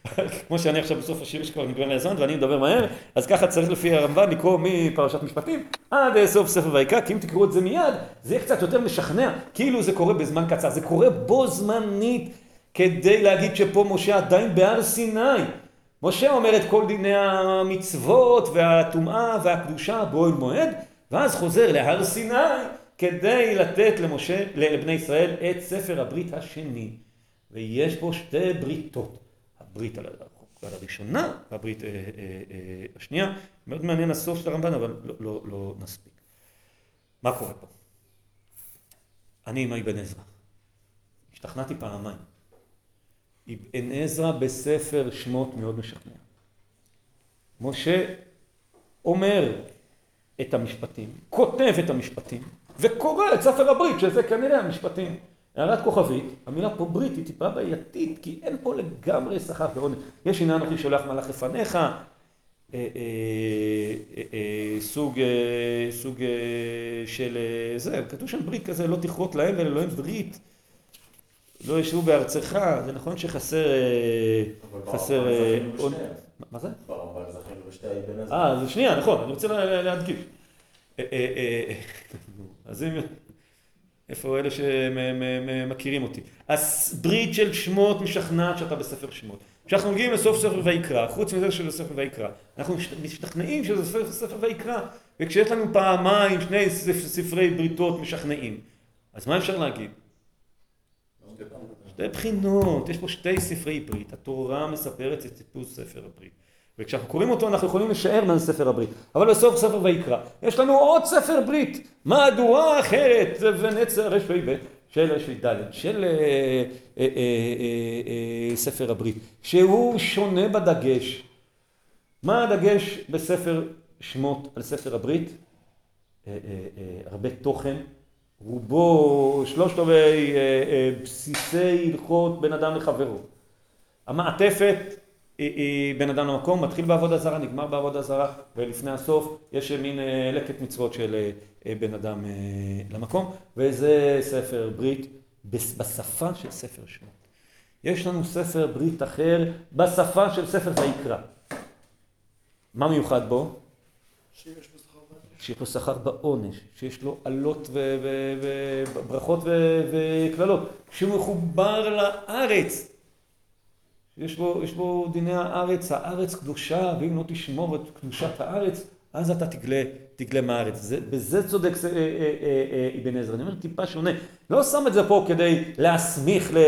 <laughs> כמו שאני עכשיו בסוף השיעור שכבר נגמר לי הזמן ואני מדבר מהר, אז ככה צריך לפי הרמב"ן לקרוא מפרשת משפטים עד סוף ספר ויקרא, כי אם תקראו את זה מיד, זה יהיה קצת יותר משכנע, כאילו זה קורה בזמן קצר, זה קורה בו זמנית כדי להגיד שפה משה עדיין בהר סיני. משה אומר את כל דיני המצוות והטומאה והקדושה באוהל מועד, ואז חוזר להר סיני כדי לתת למשה, לבני ישראל את ספר הברית השני. ויש פה שתי בריתות. הברית על הראשונה והברית אה, אה, אה, השנייה. מאוד מעניין הסוף של הרמב"ן, אבל לא, לא, לא נספיק. מה קורה פה? אני עם אבן עזרא. השתכנעתי פעמיים. אבן עזרא בספר שמות מאוד משכנע. משה אומר את המשפטים, כותב את המשפטים, וקורא את ספר הברית, שזה כנראה המשפטים. הערת כוכבית, המילה פה ברית היא טיפה בעייתית, כי אין פה לגמרי שכר ועונש. יש עניין אנוכי שולח מלאך לפניך, אה, אה, אה, סוג, סוג של זה, כתוב שם ברית כזה, לא תכרות להם ולאלוהים ברית. לא ישבו בארצך, זה נכון שחסר... חסר... מה זה? ברמב"ן זכינו שתי האבן עזרא. אה, אז שנייה, נכון, אני רוצה לה- להדגיש. אה, אה, אה, אז אם... איפה אלה שמכירים אותי? הברית של שמות משכנעת שאתה בספר שמות. כשאנחנו מגיעים לסוף ספר ויקרא, חוץ מזה של ספר ויקרא, אנחנו מש- משתכנעים שזה ספר, ספר ויקרא, וכשיש לנו פעמיים שני ספ- ספרי בריתות משכנעים, אז מה אפשר להגיד? שתי בחינות, יש פה שתי ספרי ברית, התורה מספרת את טיפוס ספר הברית. וכשאנחנו קוראים אותו אנחנו יכולים לשער מה זה ספר הברית. אבל בסוף ספר ויקרא, יש לנו עוד ספר ברית, מהדורה אחרת, ונצר רפ"ב של רפ"ד, של אה, אה, אה, ספר הברית, שהוא שונה בדגש. מה הדגש בספר שמות על ספר הברית? הרבה תוכן, רובו שלושת רבעי אה, אה, בסיסי הלכות בין אדם לחברו. המעטפת היא בין אדם למקום, מתחיל בעבודה זרה, נגמר בעבודה זרה, ולפני הסוף יש מין אה, לקט מצוות של אה, אה, בין אדם אה, למקום, וזה ספר ברית בשפה של ספר שמות. יש לנו ספר ברית אחר בשפה של ספר ויקרא. מה מיוחד בו? שיש. שיש לו שכר בעונש, שיש לו עלות וברכות וקללות, שהוא מחובר לארץ, יש בו, יש בו דיני הארץ, הארץ קדושה, ואם לא תשמור את קדושת הארץ, אז אתה תגלה, תגלה מהארץ. זה, בזה צודק אה, אה, אה, אה, אבן עזרא. אני אומר טיפה שונה. לא שם את זה פה כדי להסמיך, ל...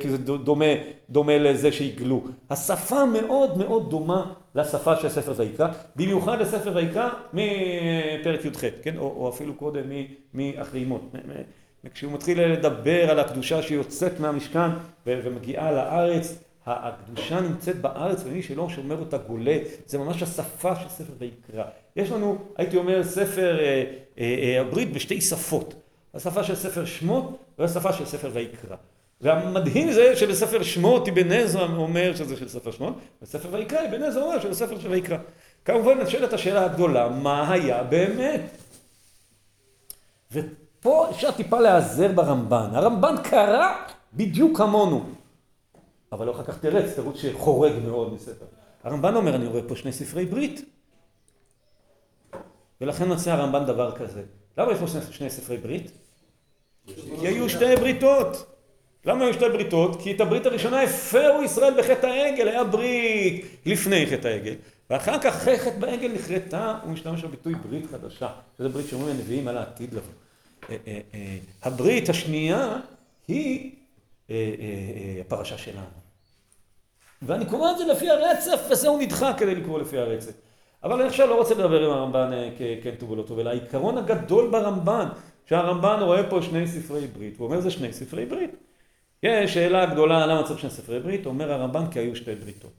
כי זה דומה, דומה לזה שיגלו. השפה מאוד מאוד דומה לשפה של ספר ויקרא, במיוחד לספר ויקרא מפרק י"ח, כן? או, או אפילו קודם מאחרי מות. מ- מ- כשהוא מתחיל לדבר על הקדושה שיוצאת מהמשכן ומגיעה לארץ, הקדושה נמצאת בארץ ומי שלא שומר אותה גולה, זה ממש השפה של ספר ויקרא. יש לנו, הייתי אומר, ספר אה, אה, אה, הברית בשתי שפות. השפה של ספר שמות והשפה של ספר ויקרא. והמדהים זה שבספר שמות אבן עזרא אומר שזה של ספר שמות, בספר ויקרא אבן עזרא אומר שזה ספר של ויקרא. כמובן נשאלת השאלה הגדולה, מה היה באמת? ופה אפשר טיפה להיעזר ברמב"ן. הרמב"ן קרא בדיוק כמונו. אבל לא אחר כך תרץ, תירוץ שחורג מאוד מספר. הרמב"ן אומר, אני רואה פה שני ספרי ברית. ולכן מצא הרמב"ן דבר כזה. למה יש פה שני ספרי ברית? כי היו שתי בריתות. למה היו שתי בריתות? כי את הברית הראשונה הפרו ישראל בחטא העגל, היה ברית לפני חטא העגל. ואחר כך אחרי חטא בעגל נכרתה, הוא משתמש בביטוי ברית חדשה, שזה ברית שאומרים הנביאים על העתיד לבוא. אה, אה, אה, הברית השנייה היא הפרשה שלנו. ואני קורא את זה לפי הרצף, וזה הוא נדחה כדי לקרוא לפי הרצף. אבל אני עכשיו לא רוצה לדבר עם הרמב"ן ככן טוב ולא טוב, אלא העיקרון הגדול ברמב"ן, שהרמב"ן רואה פה שני ספרי ברית, הוא אומר זה שני ספרי ברית. יש שאלה גדולה למה צריך שני ספרי ברית, אומר הרמב"ן כי היו שתי בריתות.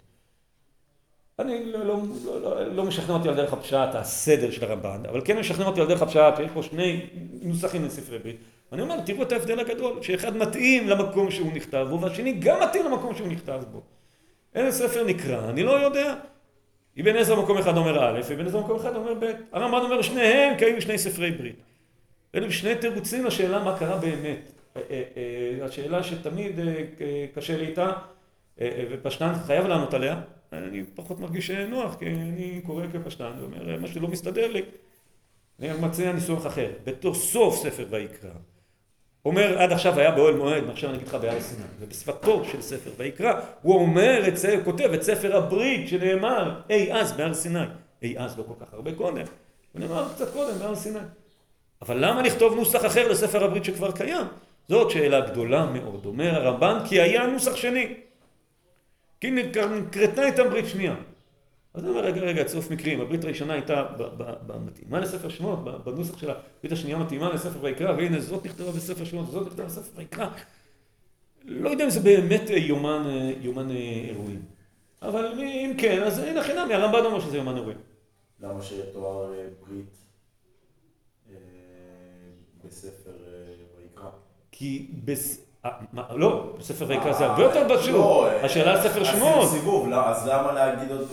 אני לא, לא, לא, לא, לא משכנע אותי על דרך הפשט, הסדר של הרמב"ן, אבל כן משכנע אותי על דרך הפשט, שיש פה שני נוסחים לספרי ברית. ואני אומר, תראו את ההבדל הגדול, שאחד מתאים למקום שהוא נכתב בו, והשני גם מתאים למקום שהוא נכתב בו. איזה ספר נקרא, אני לא יודע. אבן עזרא במקום אחד אומר א', אבן עזרא במקום אחד אומר ב'. הרמב"ן אומר שניהם כי היו שני ספרי ברית. אלו שני תירוצים לשאלה מה קרה באמת. אה, אה, אה, השאלה שתמיד קשה לי איתה, ופשטן חייב לענות עליה. אני פחות מרגיש נוח, כי אני קורא כפשטן ואומר, מה שלא מסתדר לי, אני מציע ניסוח אחר. בתור סוף ספר ויקרא. אומר עד עכשיו היה באוהל מועד, ועכשיו אני אגיד לך בהר סיני. ובשפתו של ספר ויקרא, הוא אומר, את הוא כותב את ספר הברית שנאמר אי אז בהר סיני. אי אז לא כל כך הרבה קודם, הוא נאמר קצת קודם בהר סיני. אבל למה לכתוב נוסח אחר לספר הברית שכבר קיים? זאת שאלה גדולה מאוד. אומר הרמב"ן, כי היה נוסח שני. כי נקרתה איתם ברית שנייה. אז אני אומר, רגע, רגע, צירוף מקרים, הברית הראשונה הייתה מתאימה לספר שמות, בנוסח של הברית השנייה מתאימה לספר ויקרא, והנה זאת נכתבה בספר שמות, וזאת נכתבה בספר ויקרא. לא יודע אם זה באמת יומן, יומן אירועים. אבל אם כן, אז הנה חינמי, הרמב"ן אומר שזה יומן אירועים. למה שיתואר אה, ברית אה, בספר אה? כי בס... אה, לא, בספר ויקרא זה הרבה יותר פשוט. לא, השאלה על ספר עשינו שמות. סיבוב, לא, אז למה להגיד עוד...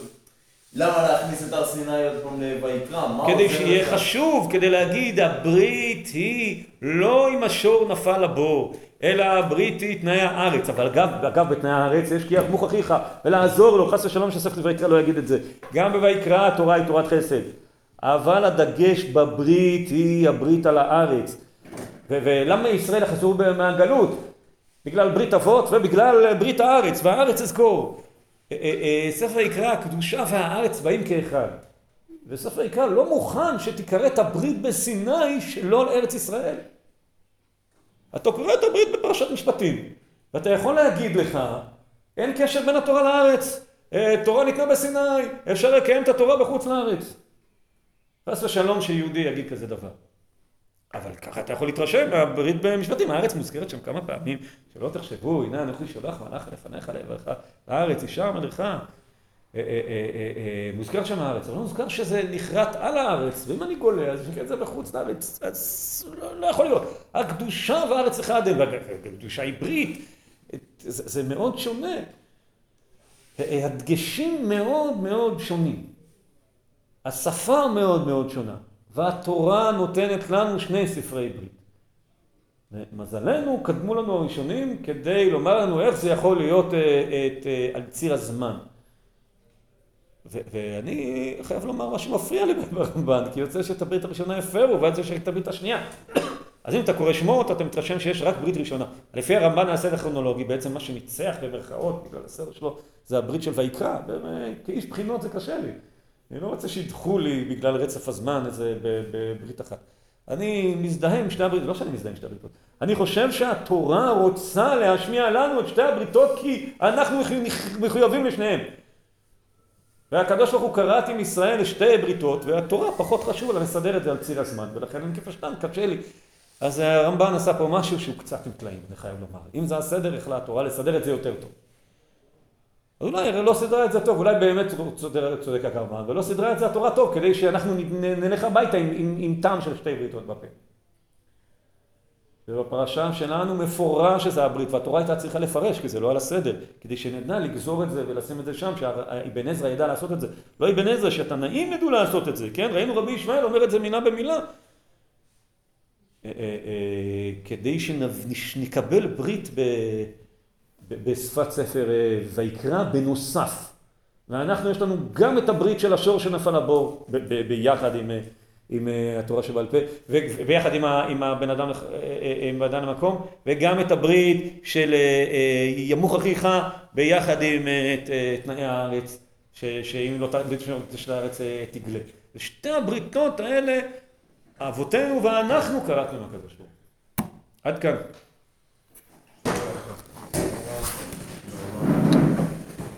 למה להכניס את הר סיני עוד פעם לויקרא? כדי שיהיה? חשוב, כדי להגיד הברית היא לא אם השור נפל לבור, אלא הברית היא תנאי הארץ. אבל אגב, אגב בתנאי הארץ יש כי יחמוך אחיך ולעזור לו, חס ושלום שספר ויקרא לא יגיד את זה. גם בויקרא התורה היא תורת חסד. אבל הדגש בברית היא הברית על הארץ. ולמה ישראל יחזרו מהגלות? בגלל ברית אבות ובגלל ברית הארץ, והארץ אזכור. אה, אה, אה, ספר יקרא, הקדושה והארץ באים כאחד. וספר יקרא לא מוכן שתיקראת הברית בסיני שלא על ארץ ישראל. אתה קורא את הברית בפרשת משפטים, ואתה יכול להגיד לך, אין קשר בין התורה לארץ, אה, תורה ניתנה בסיני, אפשר לקיים את התורה בחוץ לארץ. חס ושלום שיהודי יגיד כזה דבר. אבל ככה אתה יכול להתרשם מהברית במשפטים, הארץ מוזכרת שם כמה פעמים, שלא תחשבו, הנה אנוכי שולח מלאך לפניך לעברך, הארץ אה, אה, אה, מוזכר שם הארץ, אבל לא מוזכר שזה נחרט על הארץ, ואם אני גולה, אז נקרא את זה בחוץ לארץ, אז לא, לא יכול להיות. הקדושה והארץ אחד הם, והקדושה היא ברית, זה, מאוד שונה. הדגשים מאוד מאוד שונים. השפה מאוד מאוד שונה. והתורה נותנת לנו שני ספרי ברית. מזלנו, קדמו לנו הראשונים כדי לומר לנו איך זה יכול להיות אה, את, אה, על ציר הזמן. ו- ואני חייב לומר מה שמפריע לי <laughs> ברמב"ן, כי יוצא שאת הברית הראשונה הפרו, ואז יש את הברית השנייה. אז אם אתה קורא שמות, אתה מתרשם שיש רק ברית ראשונה. לפי הרמב"ן הסדר הכרונולוגי, בעצם מה שניצח במרכאות בגלל הסדר שלו, זה הברית של ויקרא. כאיש בחינות זה קשה לי. אני לא רוצה שידחו לי בגלל רצף הזמן איזה בברית אחת. אני מזדהה עם שתי הבריתות, לא שאני מזדהה עם שתי הבריתות. אני חושב שהתורה רוצה להשמיע לנו את שתי הבריתות כי אנחנו מחויבים לשניהם. והקדוש ברוך הוא קראת עם ישראל לשתי בריתות, והתורה פחות חשוב לה לסדר את זה על ציר הזמן, ולכן אני כפשטן, קשה לי. אז הרמב"ן עשה פה משהו שהוא קצת עם טלאים, אני חייב לומר. אם זה הסדר, יכלה התורה לסדר את זה יותר טוב. אז אולי לא סידרה את זה טוב, אולי באמת צודק, הקרבן, ולא סידרה את זה התורה טוב, כדי שאנחנו נלך הביתה עם, עם, עם טעם של שתי בריתות בפה. ובפרשה שלנו מפורש שזה הברית, והתורה הייתה צריכה לפרש, כי זה לא על הסדר, כדי שנדע לגזור את זה ולשים את זה שם, שאבן עזרא ידע לעשות את זה. לא אבן עזרא, שהתנאים ידעו לעשות את זה, כן? ראינו רבי ישמעאל אומר את זה מילה במילה. כדי שנקבל ברית ב... בשפת ספר ויקרא בנוסף. ואנחנו יש לנו גם את הברית של השור שנפל לבור ביחד עם, עם התורה שבעל פה וביחד עם, עם הבן אדם, עם אדם למקום וגם את הברית של ימוך אחיך ביחד עם את תנאי הארץ שאם לא תברית של הארץ תגלה. ושתי הבריתות האלה אבותינו ואנחנו קראתם הקדוש ברוך הוא. עד כאן.